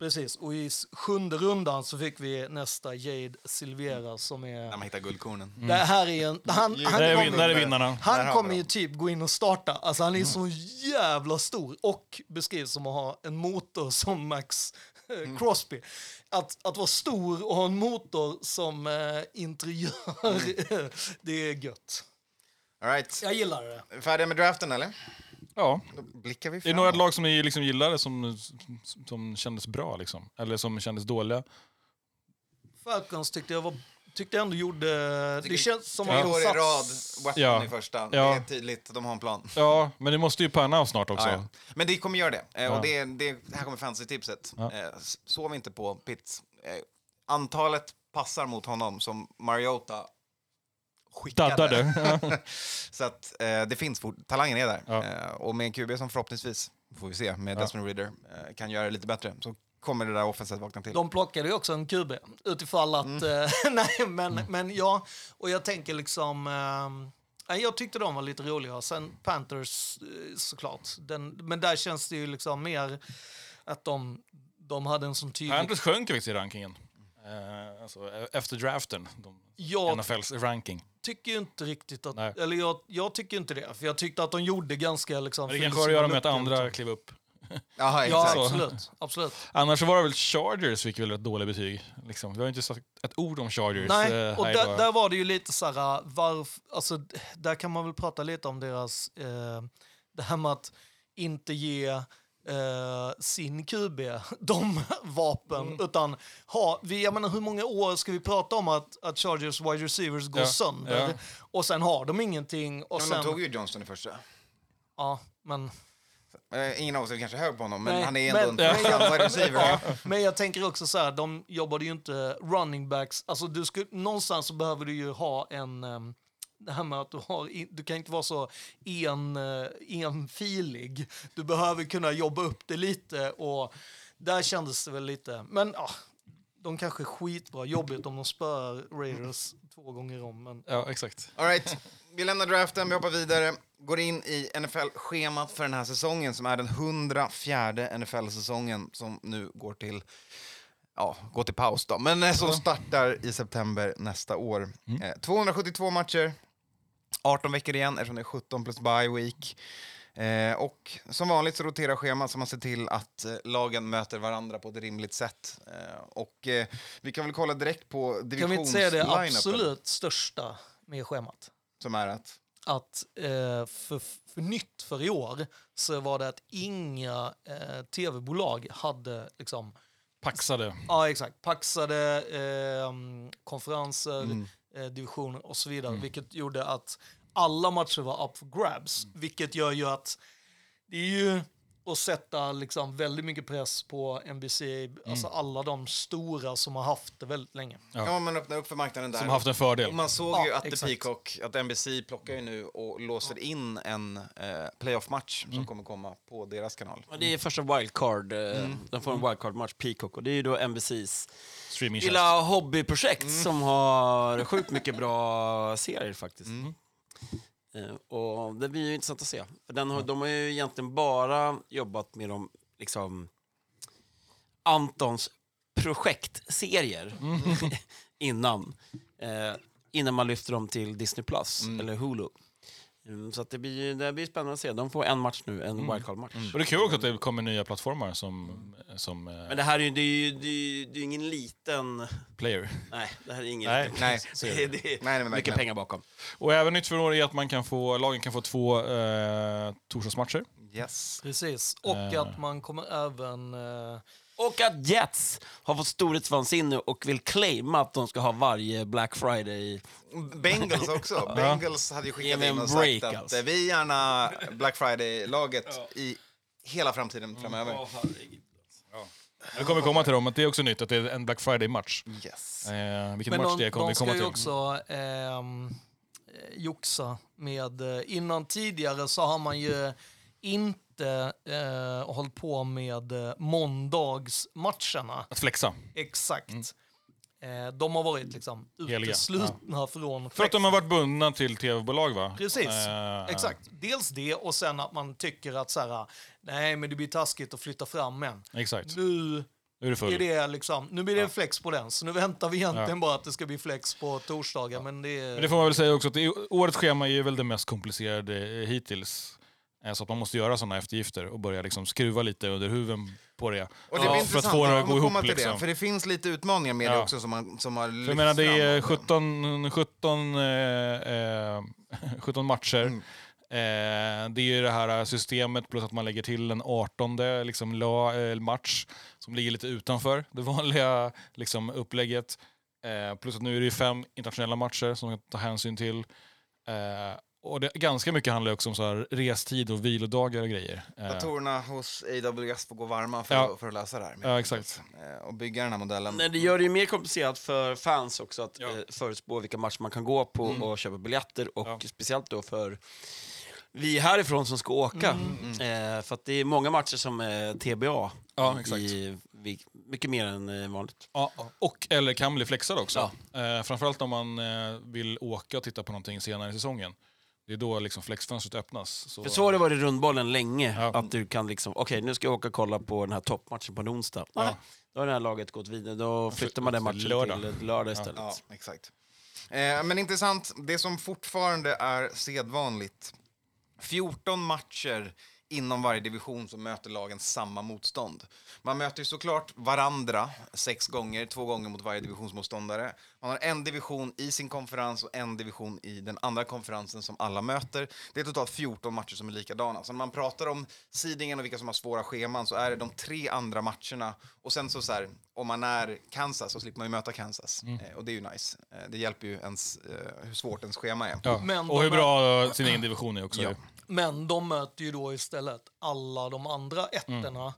Precis, och i sjunde rundan så fick vi nästa Jade Silvera som är... När man hittar guldkornen. Det här är en... Han, han, Där är, kommer- vinnarna. Han kommer ju typ gå in och starta. Alltså han är så jävla stor och beskrivs som att ha en motor som Max eh, Crosby. Att, att vara stor och ha en motor som eh, interiör, det är gött. All right. Jag gillar det. Färdiga med draften eller? Ja. Då blickar vi Är det framåt. några lag som ni liksom gillade som, som kändes bra? Liksom? Eller som kändes dåliga? Falcons tyckte jag var, tyckte jag ändå gjorde... Det känns som att de år i rad, Weapon Ja. i första. Det Ja. är tydligt, de har en plan. Ja, men det måste ju panna snart också. Ja, ja. Men det kommer göra det. Eh, Ja. Och det, det, här kommer fantasy-tipset. Ja. Eh, Sov inte på Pitts. Eh, antalet passar mot honom som Mariota skickade. Daddade. Så att eh, det finns, fort- talangen är där. Ja. Eh, och med en QB som förhoppningsvis, får vi se, med Ja. Desmond Ridder eh, kan göra det lite bättre, så kommer det där offenset vakna till. De plockade ju också en QB utifall att... Mm. eh, nej, men, men ja, och jag tänker liksom... nej, jag tyckte de var lite roliga. Sen Panthers eh, såklart. Den, men där känns det ju liksom mer att de, de hade en sån tydlig... Panthers sjönk faktiskt i rankingen. Eh, alltså, e- efter draften. De, Jag NFLs ranking. tycker ju inte riktigt att... Nej. Eller jag, jag tycker inte det. För jag tyckte att de gjorde ganska liksom... Men det kanske har att göra med att andra luckor, klev upp. Jaha, Ja, absolut. absolut. Annars så var det väl Chargers fick väl ett dåligt betyg. Liksom. Vi har inte sagt ett ord om Chargers. Nej, eh, och där, där var det ju lite så här, varf, alltså, där kan man väl prata lite om deras, eh, det här med att inte ge eh, sin QB de vapen, Mm. utan ha, vi, jag menar hur många år ska vi prata om att, att Chargers wide receivers går Ja, sönder ja. och sen har de ingenting och Men sen, de tog ju Johnston i första. ja, men Eh, ingen av oss är kanske hög på honom, men Nej, han är men- ändå en men- ja. wide receiver. Ja, men jag tänker också så här, de jobbade ju inte running backs. Alltså du skulle, någonstans så behöver du ju ha en... ehm, det här med att du har, in- du kan inte vara så en, eh, enfilig. Du behöver kunna jobba upp det lite och där kändes det väl lite, men ja, de kanske är skitbra. Jobbigt om de spöar Raiders två gånger om, men Ja, exakt. All right. Vi lämnar draften, vi hoppar vidare. Går in i NFL-schemat för den här säsongen som är den 104 NFL-säsongen som nu går till, ja, går till paus då, men eh, som startar i september nästa år. Eh, 272 matcher, 18 veckor igen eftersom det är 17 plus bye week. Eh, och som vanligt så roterar schemat så man ser till att eh, lagen möter varandra på ett rimligt sätt. Eh, och eh, vi kan väl kolla direkt på kan vi inte säga det absolut största med schemat? som är att att eh, för, för nytt för i år så var det att inga eh, tv-bolag hade liksom, Paxade. ja exakt, paxade eh, konferenser, Mm. Eh, divisioner och så vidare, vilket gjorde att alla matcher var up for grabs, vilket gör ju att det är ju att sätta liksom väldigt mycket press på NBC, alltså alla de stora som har haft det väldigt länge. Ja. Ja, man öppnar upp för marknaden där. Som har haft en fördel. Och man såg Ja, ju att exakt. The Peacock, att NBC plockar ju nu och låser in en eh, playoff-match Mm. som kommer komma på deras kanal. Och Det är första wildcard. eh, De får en wildcard-match, Peacock. Och det är ju då NBCs Streamingtjänst. lilla hobbyprojekt som har sjukt mycket bra serier faktiskt. Eh, och det blir ju intressant att se. Den har, de har ju egentligen bara jobbat med de, liksom, Antons projektserier innan. Eh, innan man lyfter dem till Disney Plus eller Hulu. Mm, så att det, blir, det blir spännande att se. De får en match nu, en wildcard-match. Och det är kul också att det kommer nya plattformar som, som eh, Men det här är ju, det är ju, det är ju, det är ingen liten... player. Nej, det här är ingen Nej, liten... nej. det, är, det är Nej, mycket pengar bakom. Och även nytt för år är att man kan få, lagen kan få två eh, torsdagsmatcher. Yes. Precis. Och Eh. att man kommer även... Eh, Och att Jets har fått storhetsvansinne och vill claima att de ska ha varje Black Friday. Bengals också. Bengals hade ju skickat in en och sagt att alltså. eh, vi är gärna Black Friday-laget i hela framtiden framöver. Det kommer komma till dem, att det är också nytt att det är en Black Friday-match. Yes. Eh, vilken men match de, det kommer vi komma till. också ehm, eh, joxa med... Eh, innan tidigare så har man ju inte eh, hållit på med eh, måndagsmatcherna. Att flexa. Exakt. Eh, de har varit liksom uteslutna från För att de har varit bundna till tv-bolag va? Precis, Eh, exakt. Dels det och sen att man tycker att så här, nej men det blir taskigt att flytta fram en. Exakt. Nu Nu är det full. är det liksom, nu blir det flex på den, så nu väntar vi egentligen bara att det ska bli flex på torsdagar. Men det, Men det får man väl säga också att årets schema är väl det mest komplicerade eh, hittills. Eh, Så att man måste göra sådana eftergifter och börja liksom skruva lite under huven på det. Och det Ja, för att få det att gå ihop. till det, Liksom. för det finns lite utmaningar med det Ja. också som, man, som har lyfts jag menar, det är fram. 17, 17, eh, eh, 17 matcher. Mm. Eh, det är ju det här systemet plus att man lägger till en 18 liksom, la, eh, match som ligger lite utanför det vanliga liksom, upplägget. Eh, plus att nu är det fem internationella matcher som man kan ta hänsyn till. Och det, ganska mycket handlar också om så här restid och vilodagar och grejer. Eh, Datorerna hos AWS får gå varma för, Ja. att, för att lösa det här. Ja, exakt. Eh, Och bygga den här modellen. Nej, det gör det ju mer komplicerat för fans också att Ja. eh, förutspå vilka matcher man kan gå på och köpa biljetter. Och Ja. speciellt då för vi härifrån som ska åka. Eh, för att det är många matcher som är TBA. Ja, exakt. I, vi, mycket mer än vanligt. Ja, och eller kan bli flexad också. Eh, framförallt om man eh, vill åka och titta på någonting senare i säsongen. Det är då liksom flexfönstret öppnas. Så, För så har det varit i rundbollen länge. Ja. Att du kan liksom, okej nu ska jag åka och kolla på den här toppmatchen på en onsdag. Nej, Då har det här laget gått vidare. Då flyttar man den matchen lördag. till lördag istället. Ja, exakt. Eh, men intressant, det som fortfarande är sedvanligt. 14 matcher inom varje division så möter lagen samma motstånd. Man möter ju såklart varandra sex gånger, två gånger mot varje divisionsmotståndare. Man har en division i sin konferens och en division i den andra konferensen som alla möter. Det är totalt 14 matcher som är likadana. Så när man pratar om seedingen och vilka som har svåra scheman så är det de tre andra matcherna. Och sen så, så här, om man är Kansas så slipper man ju möta Kansas. Eh, och det är ju nice. Eh, det hjälper ju ens, eh, hur svårt ens schema är. Ja. Men och hur bra sin egen division är också. Ja. Men de möter ju då istället alla de andra ettorna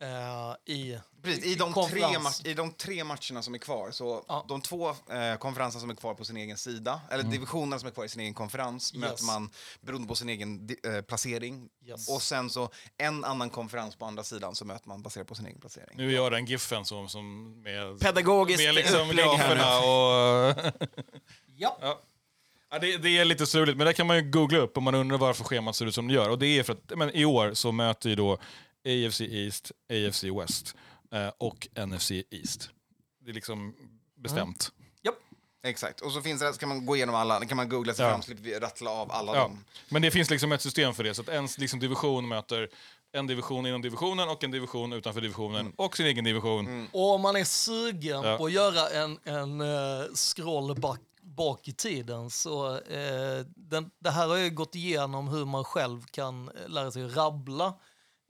eh, i Precis, i, de tre konferens. ma- I de tre matcherna som är kvar, så Ja. de två eh, konferenserna som är kvar på sin egen sida, eller divisionerna som är kvar i sin egen konferens, möter man beroende på sin egen eh, placering. Yes. Och sen så en annan konferens på andra sidan så möter man baserat på sin egen placering. Nu gör den giffen som, som med, Pedagogiskt med liksom upplägg här och... Ja. ja. Ja, det, det är lite struligt, men det kan man ju googla upp om man undrar varför schemat ser ut som det gör. Och det är för att men, i år så möter ju då AFC East, AFC West eh, och NFC East. Det är liksom bestämt. Japp. Exakt, och så finns det, ska man gå igenom alla, kan man googla sig Ja. fram, slipper vi rattla av alla Ja. dem. Men det finns liksom ett system för det, så att en liksom, division möter en division inom divisionen och en division utanför divisionen och sin egen division. Och om man är sugen Ja. på att göra en, en uh, scroll bak, i tiden så eh, den, det här har ju gått igenom hur man själv kan eh, lära sig rabbla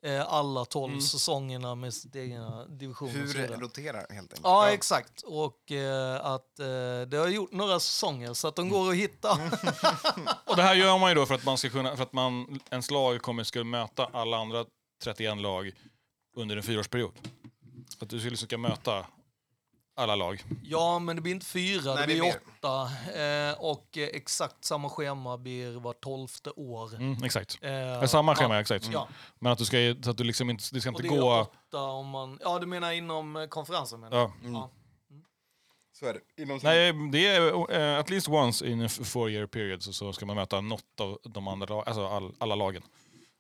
eh, alla tolv säsongerna med sitt egna division. Hur det roterar helt enkelt. Ja, exakt. Och eh, att eh, det har gjort några säsonger så att de går att hitta. Och det här gör man ju då för att man ska kunna, för att man, ens lag kommer ska möta alla andra 31 lag under en fyraårsperiod. Så att du ska liksom ska möta alla lag. Ja, men det blir inte fyra, Nej, det det är blir mer. åtta. Eh, och eh, exakt samma schema blir var tolfte år. Mm, exakt. Eh, Det samma schema, ja, exakt. Ja, Men att du ska, så att du liksom inte, det ska och inte det är gå... åtta om man... Ja, du menar inom eh, konferensen? Menar. Ja. Ja. Så är det. Inom Nej, det är eh, at least once in a four year period så, så ska man möta något av de andra alltså all, alla lagen.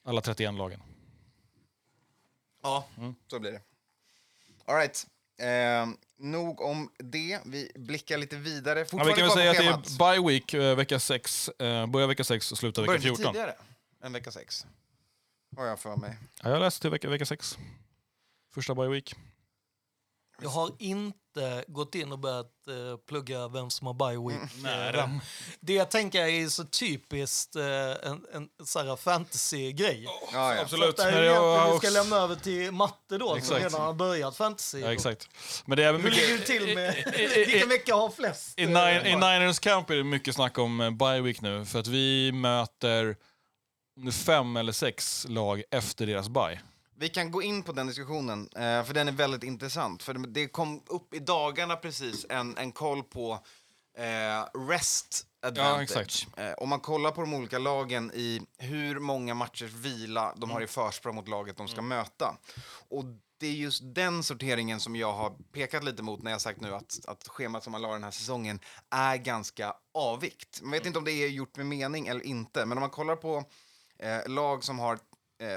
Alla 31 lagen. Ja, så blir det. All right. Eh, nog om det. Vi blickar lite vidare. Ja, vi kan väl säga att det är bye week, eh, vecka 6. Eh, börjar vecka 6 och slutar vecka Börjar inte 14. tidigare än vecka 6. Har jag för mig. Ja, jag läste till vecka, vecka 6. Första bye week. Jag har inte gått in och börjat eh, plugga vem som har bye week. Nej, eh, det- jag tänker är så typiskt eh, en, en så här fantasy-grej. Ja, ja. Absolut. Det är jag vi ska lämna över till matte då, som Exakt. redan har börjat fantasy. Ja, exakt. Men det är Hur ligger mycket... det till med... Vilken vecka har flest? I, eh, Nine, I? Niners camp är det mycket snack om eh, bye week nu. För att vi möter fem eller sex lag efter deras bye. Vi kan gå in på den diskussionen, eh, för den är väldigt intressant. För det- kom upp i dagarna precis en, en koll på eh, rest advantage. exakt. Eh, om man kollar på de olika lagen i hur många matchers vila de har i försprång mot laget de ska möta. Och det är just den sorteringen som jag har pekat lite mot när jag sagt nu att, att schemat som man la den här säsongen är ganska avvikt. Man vet inte om det är gjort med mening eller inte, men om man kollar på eh, lag som har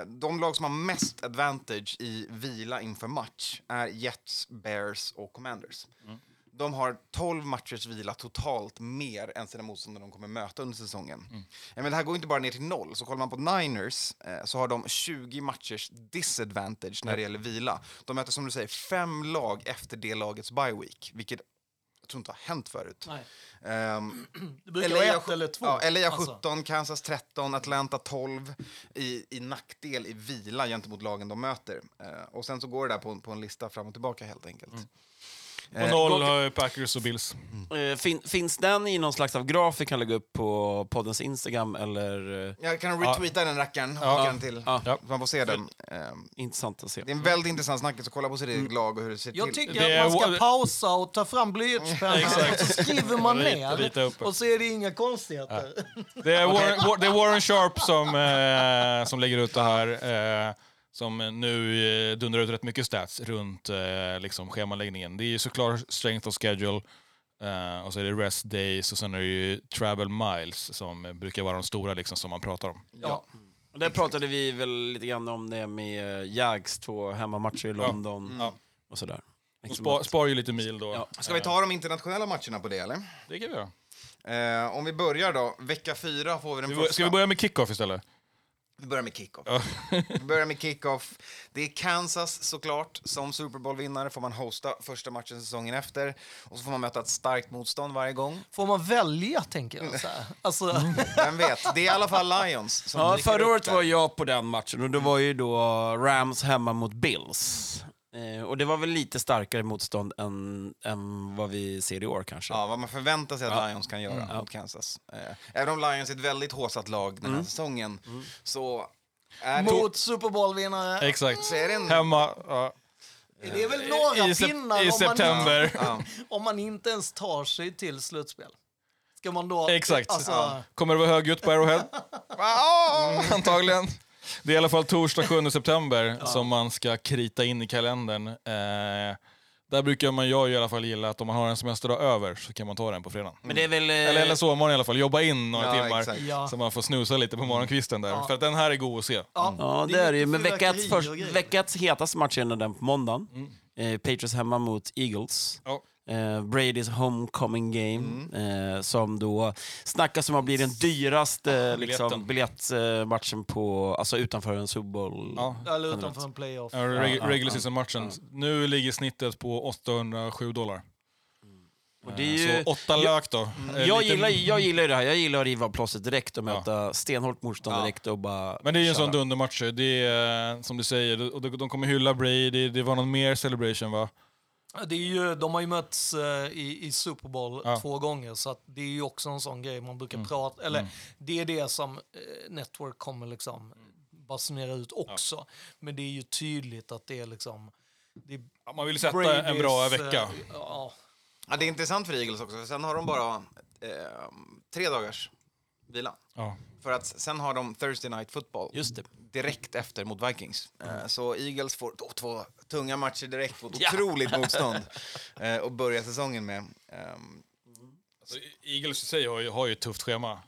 de lag som har mest advantage i vila inför match är Jets, Bears och Commanders. De har 12 matchers vila totalt mer än sina motståndare de kommer möta under säsongen. Eh, Men det här går inte bara ner till noll. Så kollar man på Niners eh, så har de 20 matchers disadvantage när det gäller vila. De möter som du säger fem lag efter det lagets bye week, vilket tror inte har hänt förut. Ehm, Det brukar LA vara ett eller två. Ja, LA alltså. 17, Kansas 13, Atlanta 12 i, i nackdel i vila gentemot lagen de möter. Eh, och sen så går det där på, på en lista fram och tillbaka helt enkelt. Och Eh, noll har ju Packers och Bills. Eh, fin, finns den i någon slags av graf vi kan lägga upp på poddens Instagram eller? eh, Jag kan retweeta den rackaren, Ja. den till. Ja. Ja. Så man får se den. Ehm, Intressant att se. det är en väldigt intressant snackis, så kolla på sitt eget lag och hur det ser Jag till. tycker Det är att man ska pausa och ta fram blyertspennan så skriver man ner och så är det inga konstigheter. Det är, Warren, War- det är Warren Sharp som, eh, som lägger ut det här. Eh, som nu eh, dundrar ut rätt mycket stats runt eh, liksom schemaläggningen. Det är ju såklart strength of schedule. Eh, och så är det rest days och sen är det ju travel miles som eh, brukar vara de stora liksom, som man pratar om. Ja. Och Där pratade vi väl lite grann om det med eh, Jags två hemmamatcher i London Ja. och sådär. Och Liksom spar, spar ju lite mil då. Ja. Ska vi ta de internationella matcherna på det eller? Det kan vi göra. Eh, om vi börjar då, vecka fyra får vi den Ska vi, första. ska vi börja med kickoff istället? Vi börjar med kickoff. Vi börjar med kickoff. Det är Kansas såklart. Som Super Bowl-vinnare får man hosta första matchen säsongen efter. Och så får man möta ett starkt motstånd varje gång. Får man välja, tänker jag. Så här. Alltså, Vem vet? Det är i alla fall Lions som Ja, förra året var jag på den matchen och det var ju då Rams hemma mot Bills. Eh, och det var väl lite starkare motstånd än, än vad vi ser i år kanske. Ja, vad man förväntar sig att Ja. Lions kan göra Mm. mot Kansas. Eh, även om Lions är ett väldigt håsat lag den här Mm. säsongen så är det, mot Super Bowl-vinnare. Exakt. så är det en... Hemma ja, Det är väl några i, pinnar i om, man, september. Ja. om man inte ens tar sig till slutspel. Ska man då... Exakt. Alltså, Ja. Kommer det vara högljutt på Arrowhead? Ah! Antagligen. Det är i alla fall torsdag 7 september som man ska krita in i kalendern. Eh, där brukar man, jag i alla fall gilla att om man har en semesterdag över så kan man ta den på fredagen. Men det är väl... eh, Eller, eller sovmorgon i alla fall, jobba in några Ja, timmar exakt. Ja. så man får snusa lite på morgonkvisten där. Ja. För att den här är god att se. Ja, Ja, det är det ju. Men veckans, först, hetaste match är den på måndagen. Eh, Patriots hemma mot Eagles. Ja. Eh, Bradys homecoming game, eh, som då snackas om att bli den dyraste liksom, biljettmatchen på, alltså utanför en Super Bowl. Ja. Eller utanför en playoff. Ja, reg- ja, regular ja. season-matchen. Nu ligger snittet på 807 dollar. Och det är ju, Så åtta lök då. Eh, jag, lite- gillar, jag gillar ju det här, jag gillar att riva plåstret direkt och möta stenhårt motstånd Ja. direkt och bara Men det är ju en sån dundermatch. Det är eh, som du säger, och de de kommer hylla Brady. Det var någon mer celebration va? Det är ju, de har ju mötts eh, i, i Super Bowl Ja. två gånger, så att det är ju också en sån grej man brukar Mm. prata... Eller det är det som eh, Network kommer liksom basunera ut också. Men det är ju tydligt att det är liksom... Det är Ja, man vill sätta Bradys, en bra eh, vecka. ja, Ja, det är intressant för Eagles också, för sen har de bara eh, tre dagars vila. För att sen har de Thursday Night Football Just det. direkt efter mot Vikings. Eh, Så Eagles får då två tunga matcher direkt mot Ja. otroligt motstånd eh, och börja säsongen med. Alltså, Eagles i sig har ju, har ju ett tufft schema.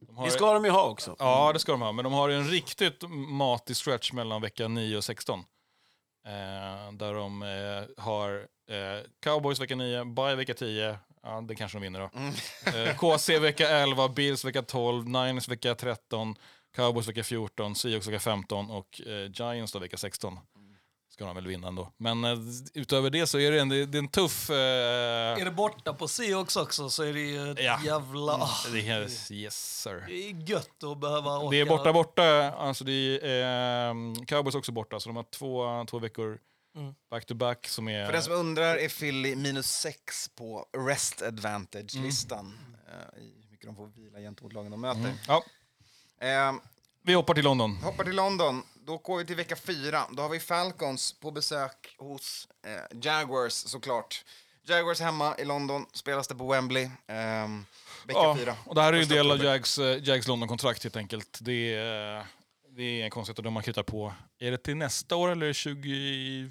De har, Det ska de ju ha också. Ja, det ska de ha. Men de har ju en riktigt matig stretch mellan vecka 9 och 16. Eh, där de eh, har eh, Cowboys vecka 9, Bye vecka 10. Ja, det kanske de vinner då. Eh, KC vecka 11, Bills vecka 12, Niners vecka 13, Cowboys vecka 14, Seahawks vecka 15 och eh, Giants då vecka 16. Ska de väl vinna ändå. Men eh, utöver det så är det en, det är en tuff... Eh, Är det borta på Seahawks också så är det ju ett Ja. jävla... ah, det är, yes sir. Det är gött att behöva åka. Det är borta, borta. Alltså det är, eh, Cowboys också borta, så de har två, två veckor Mm. back-to-back som är... För den som undrar är Philly minus 6 på rest advantage-listan. Eh, I hur mycket de får vila gentemot lagen de möter. Ja, Ehm, vi hoppar till London. hoppar till London. Då går vi till vecka fyra. Då har vi Falcons på besök hos eh, Jaguars såklart. Jaguars hemma i London, spelas det på Wembley. Ehm, vecka Ja, fyra. och det här är ju en del av. Jags, eh, Jags London-kontrakt helt enkelt. Det är, eh, det är en konstigt att de har hittat på. Är det till nästa år eller 20...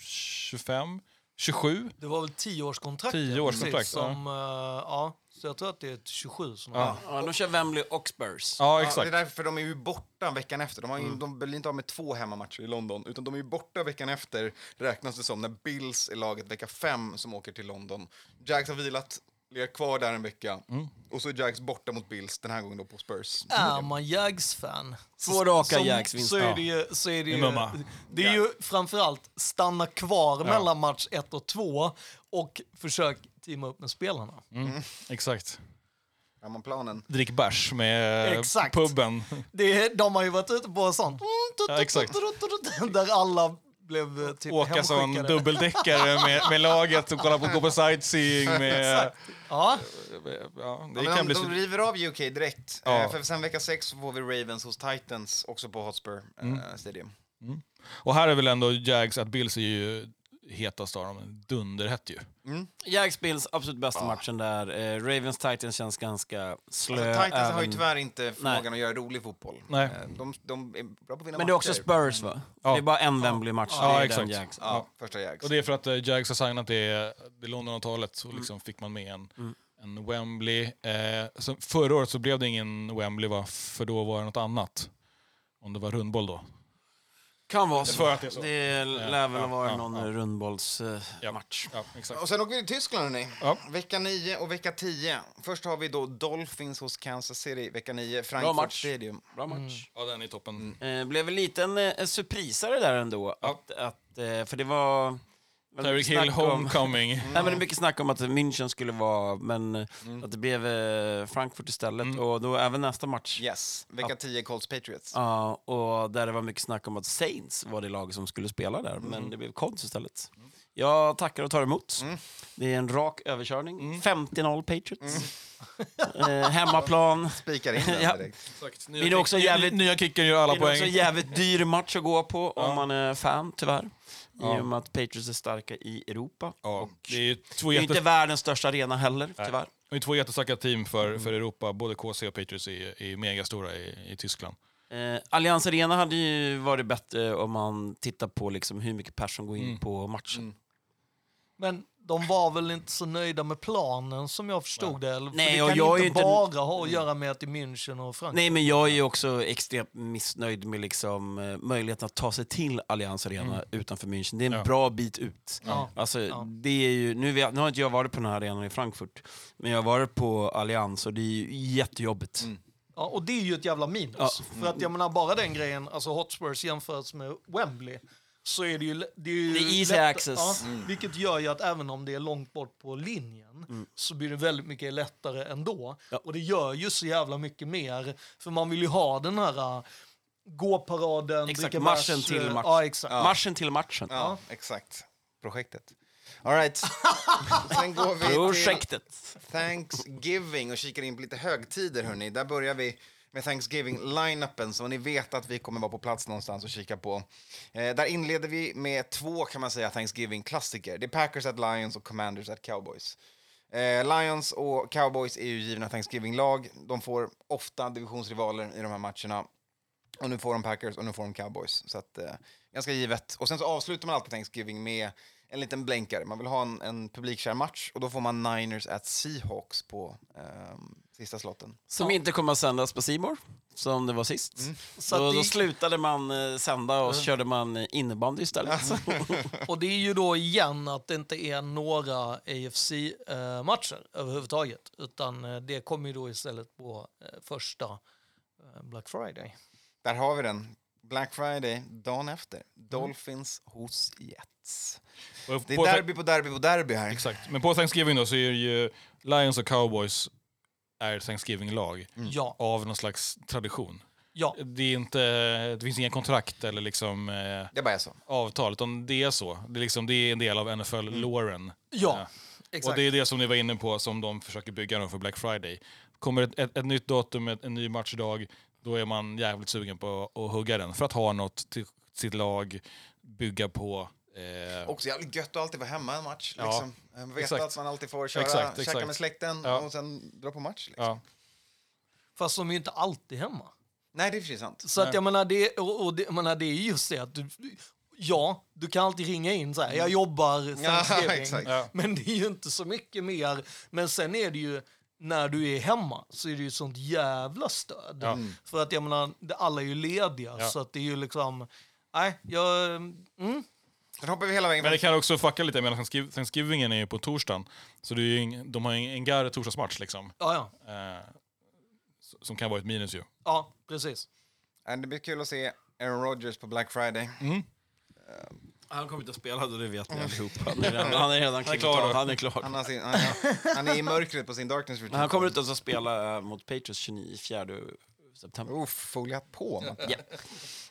25? 27? Det var väl tioårskontrakt? Tioårskontrakt, precis, ja. Som, eh, ja. Så jag tror att det är ett 27 som Ja. Ja, de kör Wembley och Spurs. Ja, Ja, det är exakt. därför de är ju borta veckan efter. De, har ju, de blir inte av med två hemmamatcher i London, utan de är ju borta veckan efter, räknas det som, när Bills är laget vecka fem som åker till London. Jags har vilat, ligger kvar där en vecka, och så är Jags borta mot Bills, den här gången då på Spurs. Är man Jags-fan Två raka Jags-vinster. så är det ju, så är det ju, det är ju framförallt stanna kvar mellan match ett och två och försök teama upp med spelarna. Exakt. Hemmaplanen. Drick bärs med Exakt. puben. Det, de har ju varit ute på sånt. Ja, exakt. Där alla blev eh, typ Åka hemskickade. dubbeldäckare med, med laget och kolla på, gå på sightseeing med... Ja, Ja, det Ja, kan men bli de, de river av UK direkt. Ja. Eh, för sen vecka sex får vi Ravens hos Titans, också på Hotspur eh, Stadium. Och här är väl ändå Jags att Bills är ju hetast av dem. Dunderhett ju. Jags Bills, absolut bästa matchen där. Eh, Ravens Titans känns ganska slö. Alltså, Titans har ju även- tyvärr inte förmågan att göra rolig fotboll. Nej. Eh, de, de är bra på att vinna Men det är också matcher. Spurs va? Ja. Det är bara en Wembley-match. Ja, det är exakt. Den Jags. Ja, första Jags. Och det är för att eh, Jags har signat det, det London-avtalet och liksom fick man med en, Mm. en Wembley. Eh, så förra året så blev det ingen Wembley va? för då var det något annat. Om det var rundboll då. Kan vara så. För att det är så. Det lär väl Ja, varit ja, någon ja. rundbollsmatch. Ja, exakt. Och sen åker vi till Tyskland, hörni. Ja. Vecka 9 och vecka 10. Först har vi då Dolphins hos Kansas City, vecka 9, Frankfurt match. Stadium. Bra match. Ja, den är toppen. Eh, blev en liten eh, surprisare där ändå. Att, att, eh, för det var... Tyreek mycket Hill snack om- Homecoming. Nej, men det är mycket snack om att München skulle vara, men eh, att det blev eh, Frankfurt istället. Och då även nästa match. Yes, vecka 10, Colts Patriots. Ja, och där det var mycket snack om att Saints var det lag som skulle spela där, men det blev Colts istället. Jag tackar och tar emot. Det är en rak överkörning. 50-0 Patriots. eh, hemmaplan. Spikar in den Ja. direkt. Exakt. Det är också jävligt- Nya kicken gör alla Det är också poäng. en jävligt dyr match att gå på om man är fan, tyvärr. Ja. I och med att Patriots är starka i Europa. Ja, Och det är ju två, är inte jättes- världens största arena heller, tyvärr. det är två jättestarka team för, för Europa. Både KC och Patriots är, är megastora i, i Tyskland. Eh, Allians Arena hade ju varit bättre om man tittar på liksom hur mycket personer går in Mm. på matchen. men de var väl inte så nöjda med planen som jag förstod det. Eller? För Nej, det och kan jag inte inte- bara ha att göra med att det är München och Frankfurt. Nej, men jag är ju också extremt missnöjd med liksom, eh, möjligheten att ta sig till Allians Arena utanför München. Det är en Ja. bra bit ut. Ja. Alltså, Ja. det är ju, nu, vet, nu har inte jag varit på den här arenan i Frankfurt, men jag har varit på Allians och det är ju jättejobbigt. Ja, och det är ju ett jävla minus. Ja. För att jag menar bara den grejen, alltså Hotspurs jämfört med Wembley, så är det ju... Det är, ju Det är easy lätt- access. Ja, Vilket gör ju att även om det är långt bort på linjen så blir det väldigt mycket lättare ändå. Ja. Och det gör ju så jävla mycket mer, för man vill ju ha den här äh, gåparaden, dricka marschen bärs, till äh, match. Ja, exakt. Marschen till matchen. Ja, exakt. Projektet. All right. Sen går vi till Projektet. Thanksgiving och kikar in på lite högtider. Hörni. Där börjar vi med Thanksgiving-lineupen. så ni vet att vi kommer vara på plats någonstans och kika på. Eh, där inleder vi med två kan man säga Thanksgiving-klassiker. Det är Packers at Lions och Commanders at Cowboys. Eh, Lions och Cowboys är ju givna Thanksgiving-lag. De får ofta divisionsrivaler i de här matcherna. Och nu får de Packers och nu får de Cowboys. Så att, eh, ganska givet. Och sen så avslutar man alltid Thanksgiving med en liten blänkare. Man vill ha en, en publikkär match och då får man Niners at Seahawks på ehm, sista slotten. Som inte kommer att sändas på Simor som det var sist. Så då, att då det- slutade man eh, sända och så körde man eh, innebandy istället. Och det är ju då igen att det inte är några AFC-matcher överhuvudtaget. Utan eh, det kommer ju då istället på eh, första eh, Black Friday. Där har vi den. Black Friday, dagen efter. Dolphins hos Jets. Och Det är på- derby på derby på derby här. Exakt. Men på Thanksgiving då så är ju Lions och Cowboys är Thanksgiving-lag Ja, av någon slags tradition. ja. Det, är inte, det finns inga kontrakt eller liksom, eh, Det bara är så. avtal, utan det är så. Det är, liksom, det är en del av NFL-låren. Ja, Eh, exakt. och det är det som ni var inne på som de försöker bygga för Black Friday. Kommer ett, ett, ett nytt datum, ett, en ny matchdag, då är man jävligt sugen på att hugga den. För att ha något till sitt lag, bygga på. Eh, Också jävligt gött att alltid vara hemma en match. Ja, Liksom. Eh, Veta exakt. att man alltid får köra, Exakt, käka exakt. med släkten Ja. och sen dra på match. Liksom. ja. Fast de är ju inte alltid hemma. Nej, det är precis sant. Så att jag menar, det, och, och det, jag menar, det är just det att du, ja, du kan alltid ringa in så här, jag jobbar Ja, exakt. Men det är ju inte så mycket mer. Men sen är det ju, när du är hemma så är det ju sånt jävla stöd. Ja. För att jag menar, alla är ju lediga Ja. så att det är ju liksom, nej, jag, mm, Sen hoppar vi hela vägen. Men det kan också fucka lite, Thanksgiv- Thanksgivingen är ju på torsdagen. Så det är ju ing, de har ju en gar torsdagsmatch liksom. ja, ja, Eh, som kan vara ett minus ju. ja, precis. Ja, Det blir kul att se Aaron Rodgers på Black Friday. Han kommer inte att spela, det vet ni allihopa. Han är redan, han är redan klivit klar då. Han är klar. Han, har sin, han, är- han är i mörkret på sin Darkness Retreat. Men han kommer inte ens att spela mot Patriots 24 september. Uff, foliat på. Matte. Ja.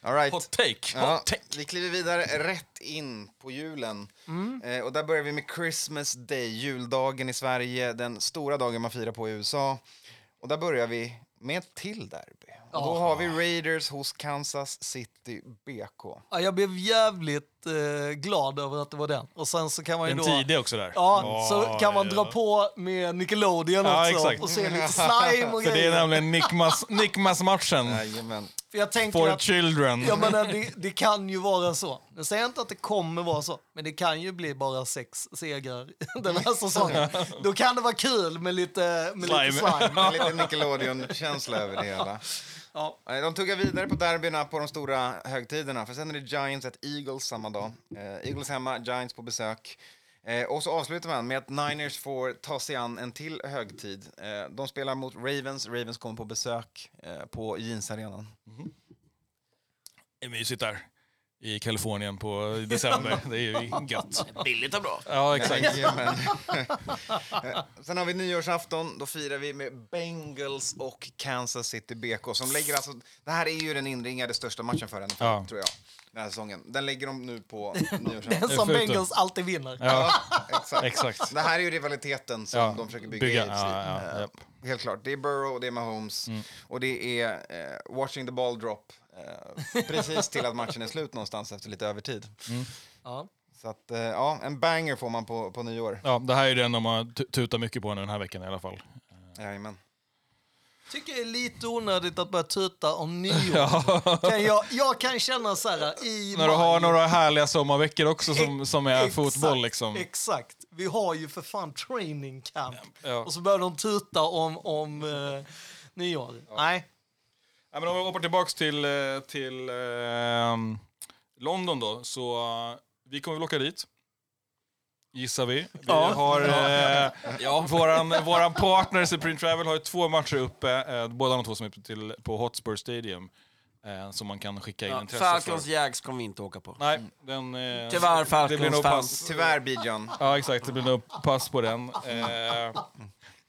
All right. Hot take! Ja, Hot take! vi kliver vidare rätt in på julen. Mm. Eh, och där börjar vi med Christmas Day, juldagen i Sverige, den stora dagen man firar på i USA. Och där börjar vi med ett till derby. Och då har vi Raiders hos Kansas City BK. Ja, jag blev jävligt glad över att det var den. Och sen så kan man ju Den då... tidiga också där. Ja, så Ja, kan man ja. dra på med Nickelodeon Ja, också exakt. och se lite slime och För det är grejer. nämligen Nickmas, Nickmas-matchen. Jajamän. För jag tänker For att, children. jag menar, det, det kan ju vara så. Jag säger inte att det kommer vara så, men det kan ju bli bara sex segrar den här säsongen. Då kan det vara kul med lite, med lite Slime. slime. En liten Nickelodeon-känsla över det hela. Ja. Eh, De tuggar vidare på derbyna på de stora högtiderna. För sen är det Giants at Eagles samma dag. Eh, Eagles hemma, Giants på besök. Eh, och så avslutar man med att Niners får ta sig an en till högtid. Eh, de spelar mot Ravens. Ravens kommer på besök på Jeansarenan. Det är mysigt där. I Kalifornien på i december. Det är ju gött. Billigt och bra. Ja, exakt. Sen har vi nyårsafton. Då firar vi med Bengals och Kansas City BK. Som lägger alltså, det här är ju den inringade största matchen för NFL, Ja. tror jag. Den här säsongen. Den lägger de nu på Den nyårsafton. som förutom- Bengals alltid vinner. Ja, Exakt. exakt. Det här är ju rivaliteten som Ja, de försöker bygga, bygga, i ja, ja. Helt klart. Det är Burrow och det är Mahomes. Mm. Och det är eh, watching the ball drop. Eh, precis till att matchen är slut någonstans efter lite övertid. Ja. Så att, eh, ja, en banger får man på, på nyår. Ja, det här är den de har tu- tutat mycket på nu den här veckan i alla fall. Jajamän. Tycker det är lite onödigt att börja tuta om nyår. Kan jag, jag kan känna så här i När du maj- har några härliga sommarveckor också som, som är exakt, fotboll liksom. Exakt. Vi har ju för fan training camp. Ja. Och så börjar de tuta om, om eh, nyår. Nej. Ja, men om vi hoppar tillbaks till, eh, till ehm, London då, så eh, vi kommer väl åka dit. Gissar vi. Vi Ja. har, eh, ja, våran, våran partner Supreme Travel har ju två matcher uppe, eh, båda de två som är till, på Hotspur Stadium. Eh, som man kan skicka in Ja, intresse Falcons för. Jags kommer vi inte åka på. Nej, den... Eh, Tyvärr, det blir nog pass. Tyvärr, Bijan. Ja, exakt. Det blir nog pass på den. Eh,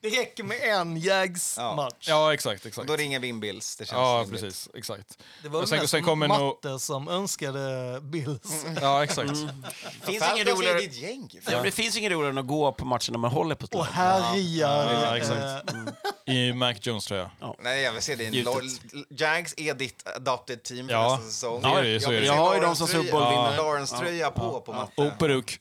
Det räcker med en Jags-match. ja, exakt, exakt. Då ringer vi in Bills. Det känns Ja, rimligt. precis. Exakt. Det var Och sen- mest sen kommer nog- Matte som önskade Bills. Ja, exakt. finns ingen roligare... ditt gäng. Ja, det finns ingen roligare än att gå på matcherna man håller på Och härjar. Ja, exakt. eh, I Mac Jones tror jag. Nej, jag vill se din Jags är ditt adopted team för Ja. nästa säsong. Ja, det är- så är det. Jag har ju Lawrence dem som tröja- Super Bowl-vinnare. Lawrence-tröja på, på matten. Och peruk.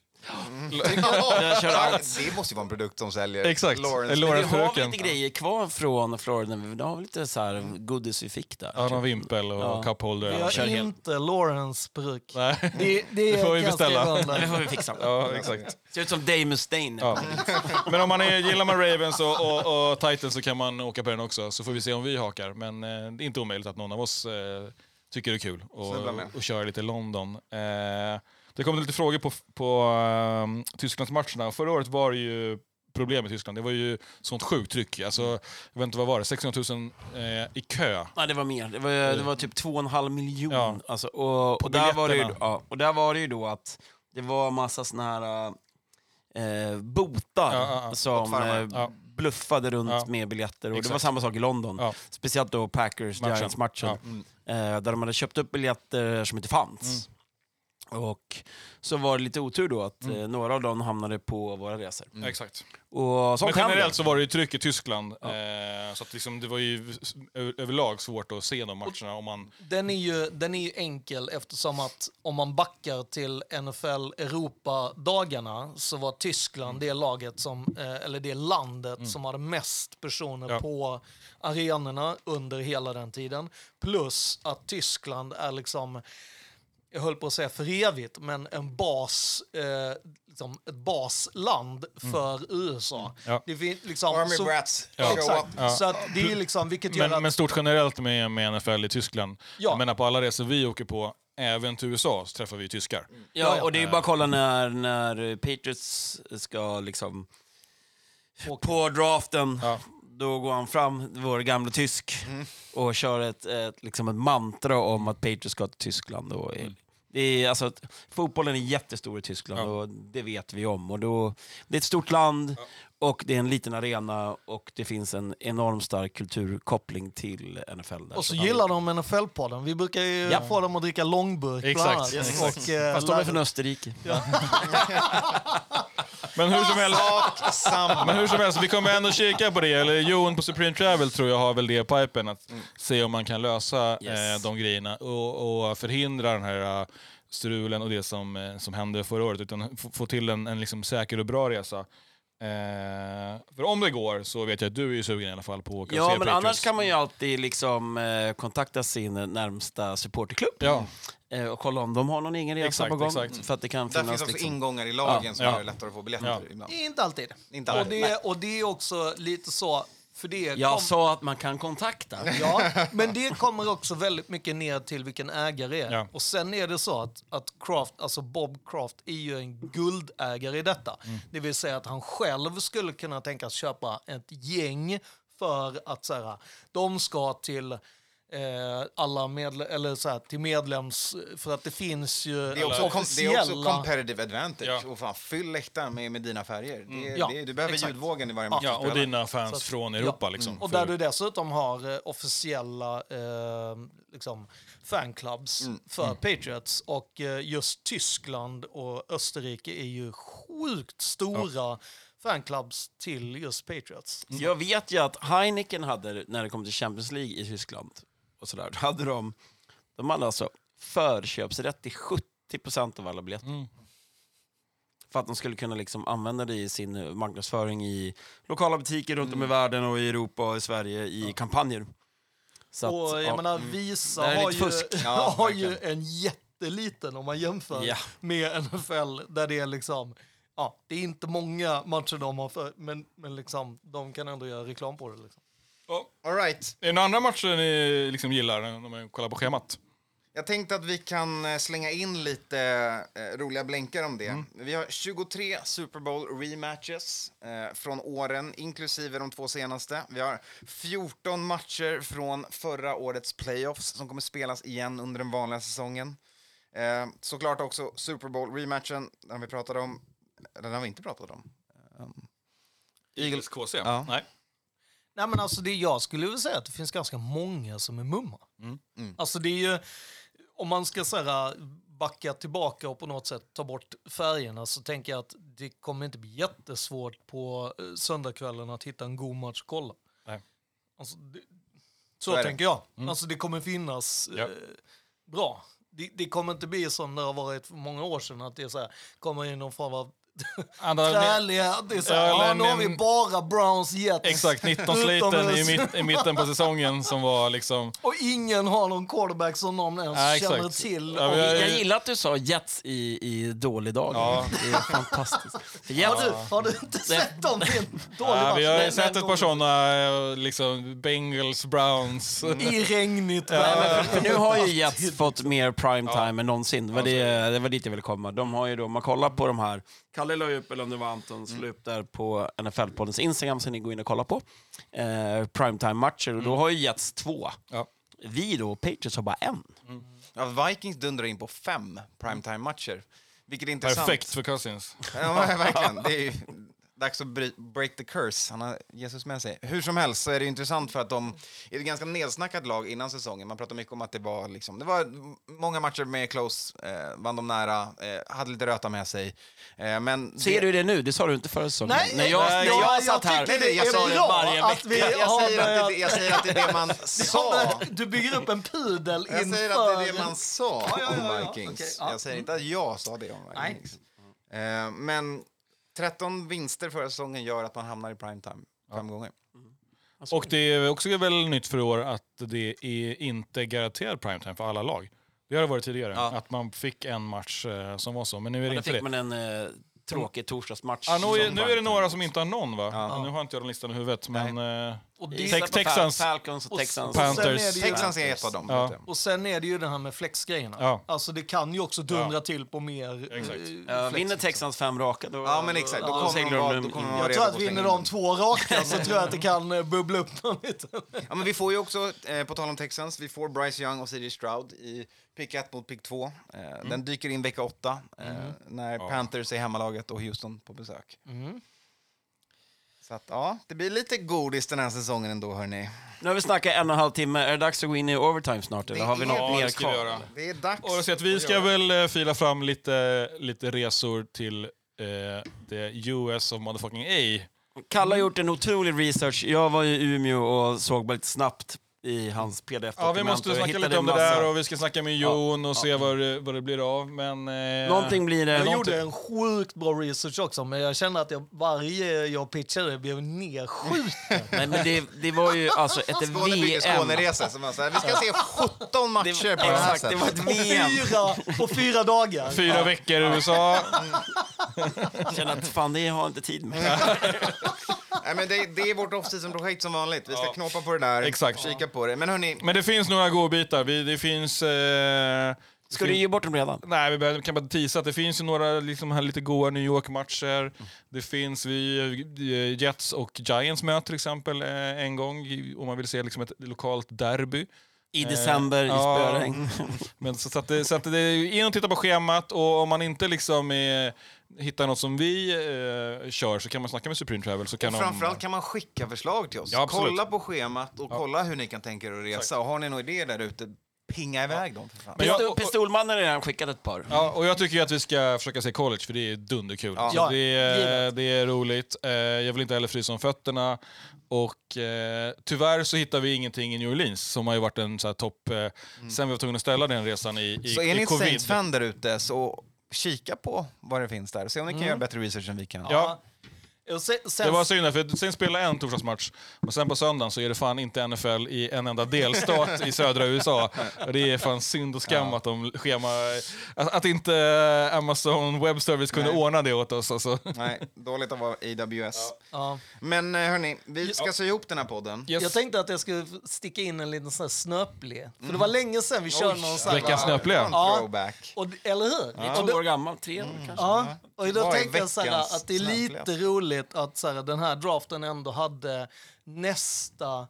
Jag kör allt. Det måste ju vara en produkt som säljer. Exakt. Lawrence. Vi har lite grejer kvar från Florida. Vi har lite så här godis vi fick där. Ja, någon vimpel och Ja. cupholder. Vi har inte Lawrence peruk. Nej. Det, det, Det får vi jag beställa. Det får vi fixa. Ja, exakt. Ser ut som Dave Mustaine. Ja. Men om man är, gillar man Ravens och, och, och Titans så kan man åka på den också, så får vi se om vi hakar. Men eh, det är inte omöjligt att någon av oss eh, tycker det är kul och, och köra lite London. Eh, det kom lite frågor på, på um, Tysklandsmatcherna. Förra året var det ju problem i Tyskland. Det var ju sånt sjukt tryck. Alltså, jag vet inte vad var det, 600 000 eh, i kö. Nej, det var mer. Det var, det var typ 2,5 miljon. Ja. Alltså, och, och, där var det ju, biljetterna. ja, och där var det ju då att det var massa såna här eh, botar Ja, ja, ja. som eh, Ja. bluffade runt Ja. med biljetter. Och det var samma sak i London. Ja. Speciellt då Packers-Giants-matchen. Ja. Eh, där de hade köpt upp biljetter som inte fanns. Och så var det lite otur då att eh, några av dem hamnade på våra resor. Exakt. Och sånt Men generellt så var det ju tryck i Tyskland. Eh, så att liksom, det var ju överlag svårt att se de matcherna om man... Den är, ju, den är ju enkel eftersom att om man backar till NFL Europa-dagarna så var Tyskland det laget som, eh, eller det landet som hade mest personer Ja. på arenorna under hela den tiden. Plus att Tyskland är liksom, jag höll på att säga för evigt, men en bas, eh, liksom ett basland för USA. Ja. Det fin- liksom, Army så- Brats, Ja, exakt. Ja. Så att det är liksom, vilket gör Men, att... men stort generellt med, med NFL i Tyskland. Ja. Jag menar på alla resor vi åker på, även till USA, så träffar vi tyskar. Ja, och det är ju bara att kolla när, när Patriots ska liksom... På draften, Ja. Då går han fram, vår gamla tysk, och kör ett, ett, liksom ett mantra om att Patriots ska till Tyskland. Och, det är, alltså, fotbollen är jättestor i Tyskland Ja. och det vet vi om. Och då, det är ett stort land och det är en liten arena och det finns en enormt stark kulturkoppling till NFL. Där. Och så gillar de NFL-podden. Vi brukar ju Ja. få dem att dricka långburk Exakt, exakt. Och, eh, Fast de är från Österrike. Men hur som helst, men hur som helst vi kommer ändå kika på det. Eller Jon på Supreme Travel tror jag har väl det i pipen, att se om man kan lösa Yes. eh, de grejerna och, och förhindra den här eh, strulen och det som, eh, som hände förra året, utan få, få till en, en liksom säker och bra resa. Eh, för om det går så vet jag att du är sugen i alla fall på att åka och Ja, se men Patriots. annars kan man ju alltid liksom, eh, kontakta sin närmsta supporterklubb Ja, eh, och kolla om de har någon egen resa Exakt, på gång. exakt. För att det kan Där finnas finns också liksom... ingångar i lagen som Ja. gör det lättare att få biljetter Ja. ibland. Inte alltid. Inte Och alltid. det, och det är också lite så, för det Jag kom- sa att man kan kontakta. Ja, men det kommer också väldigt mycket ner till vilken ägare är. Ja. Och sen är det så att, att Kraft, alltså Bob Kraft är ju en guldägare i detta. Mm. Det vill säga att han själv skulle kunna tänkas köpa ett gäng för att så här, de ska till eh, alla medle- eller så här, till medlems... För att det finns ju Det är, också, kom, det är också officiella... competitive advantage. Ja. Och fan, fyll läktaren med, med dina färger. Det, Ja, det, du behöver exakt. ljudvågen i varje match ja och dina fans Så att- från ja. Europa. Liksom, Och för- där du dessutom har eh, officiella eh, liksom, fanclubs Mm. för Patriots. Och eh, just Tyskland och Österrike är ju sjukt stora fanclubs till just Patriots. Jag vet ju att Heineken hade, när det kom till Champions League i Tyskland, och sådär, hade de, de hade alltså förköpsrätt till 70% av alla biljetter. Mm. För att de skulle kunna liksom använda det i sin marknadsföring i lokala butiker runt om i världen och i Europa och i Sverige i kampanjer. Så att, och jag ja. menar, Visa här är har, ju. Ja, har ju en jätteliten, om man jämför Ja. med NFL, där det är liksom... Ja, det är inte många matcher de har, för, men, men liksom, de kan ändå göra reklam på det. Liksom. All right. Är det några andra matcher ni liksom gillar när man kollar på schemat? Jag tänkte att vi kan eh, slänga in lite eh, roliga blänkar om det. Vi har 23 Super Bowl rematches eh, från åren, inklusive de två senaste. Vi har 14 matcher från förra årets playoffs som kommer spelas igen under den vanliga säsongen. Eh, såklart också Super Bowl rematchen, den vi pratade om. Den har vi inte pratat om. Eagles KC? Ja. Nej. Nej men alltså det jag skulle vilja säga att det finns ganska många som är mumma. Mm. Alltså det är ju, om man ska så här, backa tillbaka och på något sätt ta bort färgerna så tänker jag att det kommer inte bli jättesvårt på eh, söndagskvällen att hitta en god match att kolla. Nej. Alltså, det, Så så tänker jag. Alltså det kommer finnas Ja. eh, bra det, det kommer inte bli som det har varit för många år sedan, att det är så här, kommer in någon form av Här, Ja, nu har vi bara Browns Jets. exakt, 19-sliten i, Utomhus. mitt, i mitten på säsongen som var liksom... Och ingen har någon quarterback som någon ens Ja, exakt. känner till. Ja, har- Jag gillar att du sa Jets i, i dålig dag. Ja. Det är fantastiskt. För har, Jets, du, har du inte sett dem i en dålig Ja, match? vi har sett ett par sådana, liksom Bengals, Browns. I regnigt Nej, väder. men för, för nu har ju Jets fått mer primetime än någonsin. Det var, det, det var dit jag ville komma. De har ju då, om man kollar på de här, Kalle la upp, eller om det var Antons, la upp där på NFL-poddens Instagram, så ni går in och kollar på. Eh, primetime-matcher, och då har ju Jets två. Ja. Vi då, Patriots, har bara en. Ja, Vikings dundrar in på fem primetime-matcher. Vilket är intressant. Perfekt för Cousins. Ja, verkligen. Det är ju dags att break the curse. Han har Jesus med sig. Hur som helst så är det intressant för att de är ett ganska nedsnackat lag innan säsongen. Man pratar mycket om att det var, liksom, det var många matcher med close, eh, vann de nära, eh, hade lite röta med sig. Eh, men Ser du det nu? Det sa du inte förra säsongen. Nej, när jag, nej, när jag, jag- satt jag här, det är jag sa det varje att vi vecka. jag, säger att det, jag säger att det är det man sa. Du bygger upp en pudel Jag inför... säger att det är det man sa om Vikings. Okej, ja. Jag säger inte att jag sa det om Nej. Vikings. Eh, men 13 vinster förra säsongen gör att man hamnar i primetime fem gånger. Och det är också väl nytt för i år att det är inte garanterad primetime för alla lag. Det har det varit tidigare, Ja. att man fick en match eh, som var så, men nu är det Då inte fick det. man en eh, tråkig torsdagsmatch. Ja, nu, nu är det några som inte har någon va? Ja. Nu har inte jag den listan i huvudet, men... Eh, Och, Tex- på Texans. Falcons och Och- Texans. och Panthers. är det ju- Texans är ett av dem. Ja. och sen är det ju det här med flexgrejerna. Ja. Alltså det kan ju också dundra till på mer... Exakt. eh, Ja, flex, vinner. Texans fem raka, då, Ja, men exakt. Då då kommer de de då kommer in. de vara Jag tror att vinner de två raka så tror jag att det kan eh, bubbla upp någon liten. Ja, men vi får ju också, eh, på tal om Texans, vi får Bryce Young och CJ Stroud i pick 1 mot pick 2. Eh, Mm. Den dyker in vecka 8 eh, när Panthers är hemmalaget och Houston på besök. Mm. Så att, ja, det blir lite godis den här säsongen ändå, hörni. Nu har vi snackat en och en halv timme. Är det dags att gå in i overtime snart? Eller Det har vi något mer kvar? göra. Det är dags. och att vi ska väl eh, fila fram lite, lite resor till eh, the US of motherfucking A. Kalle har gjort en otrolig research. Jag var i Umeå och såg bara lite snabbt i hans pdf-dokument. Ja, vi måste snacka lite om det massa- där och vi ska snacka med Jon och se vad det, vad det blir av. Men, eh, Någonting blir det. Jag Någonting. gjorde en sjukt bra research också, men jag kände att jag, varje jag pitchade blev nedskjuten. Nej, men det, det var ju alltså ett Skåne VM. Skåneresa. som så här, Vi ska se 17 matcher på det här Exakt, det var sättet. ett På VM. fyra, på fyra dagar. Fyra veckor i USA. Jag känner att fan, det har jag inte tid med. Nej, men det, det är vårt off-season-projekt som vanligt. Vi ska knåpa på det där, Exakt. kika på det. Men hörni, Men det finns några godbitar. Vi, det finns... Eh, Ska du ge bort dem redan? Nej, vi behöver- kan bara tisa att det finns ju några liksom, här lite goa New York-matcher. Det finns vi, eh, Jets och Giants möter till exempel eh, en gång i- om man vill se liksom, ett lokalt derby. I december, i ja. spöregn. Men så, så, att det, så att det är in och titta på schemat och om man inte liksom är, hittar något som vi eh, kör så kan man snacka med Supreme Travel. Så kan och de, framförallt kan man skicka förslag till oss. Ja, kolla på schemat och kolla hur ni kan tänka er att resa. Och har ni några idéer där ute, pinga iväg dem för fan. Men jag- Pistol, Pistolmannen har redan skickat ett par. Ja, och jag tycker ju att vi ska försöka se college för det är dunderkul. Ja. Ja, det, är, det är roligt. Eh, jag vill inte heller frysa om fötterna. Och eh, tyvärr så hittar vi ingenting i New Orleans som har ju varit en så här topp... Eh, Sen vi var tvungna att ställa den resan i, i, Mm. Så är i ni ett covid. Saints-fan där ute, så kika på vad det finns där. Se om ni kan göra bättre research än vi kan. Ja. Sen, sen, Det var synd, för sen spelar en torsdagsmatch, men sen på söndagen så är det fan inte NFL i en enda delstat i södra USA. Det är fan synd och skam att de schema... Att, att inte Amazon Web Service kunde Nej. ordna det åt oss. Alltså. Nej, dåligt att vara AWS. ja. Men eh, hörni, vi ska sy ihop den här podden. Yes. Jag tänkte att jag skulle sticka in en liten sån här snöple. För det var länge sedan vi körde någon sån här... Veckans. En throwback. Och, eller hur? Det är Och två då- år gammal, tre år kanske. Ja, och då tänkte jag så här, att det är lite snöpliga? Roligt att så här, den här draften ändå hade nästa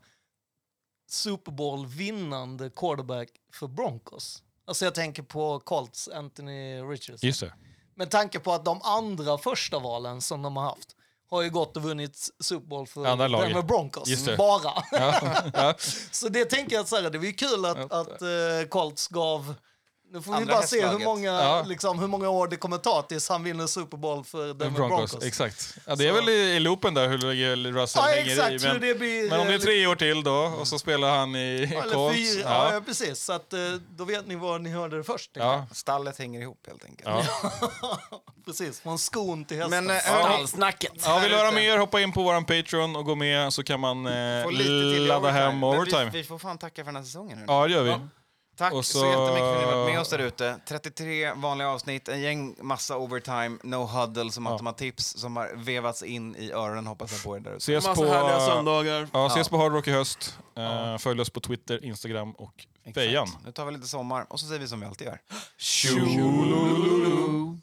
Super Bowl-vinnande quarterback för Broncos. Alltså jag tänker på Colts, Anthony Richardson. Just det. Med tanke på att de andra första valen som de har haft har ju gått och vunnit Super Bowl för Andra. Denver Broncos. Bara. Ja, ja. Så det tänker jag att så här, det var ju kul att, att eh, Colts gav Nu får vi bara se hur många, Ja. liksom, hur många år det kommer ta tills han vinner Super Bowl för Denver Broncos. Broncos. Exakt. Ja, det är Så- väl i, i loopen där hur Russell Ja, hänger exakt i. hur Men, det blir. men om det är eh, tre år till då och så spelar han i Eller Colts. ja. Ja. ja, precis. Så att, eh, då vet ni var ni hörde det först. Ja. Stallet hänger ihop helt enkelt. Ja. Precis, från skon till hästen. Men Stallsnacket. Ja, vill du höra mer, hoppa in på vår Patreon och gå med så kan man eh, Få lite till i ladda hem overtime. Vi, vi får fan tacka för den här säsongen nu. Ja, det gör vi. Tack och så... så- jättemycket för att ni har varit med oss där ute. 33 vanliga avsnitt, en gäng massa overtime, no huddle som automatips som har vevats in i öronen hoppas jag på er där ute. Ses Massa på, härliga söndagar. ja, ses Ja. på Hard Rock i höst. Eh, Följ oss på Twitter, Instagram och. Fejan. Nu tar vi lite sommar och så säger vi som vi alltid gör. Tjolololo.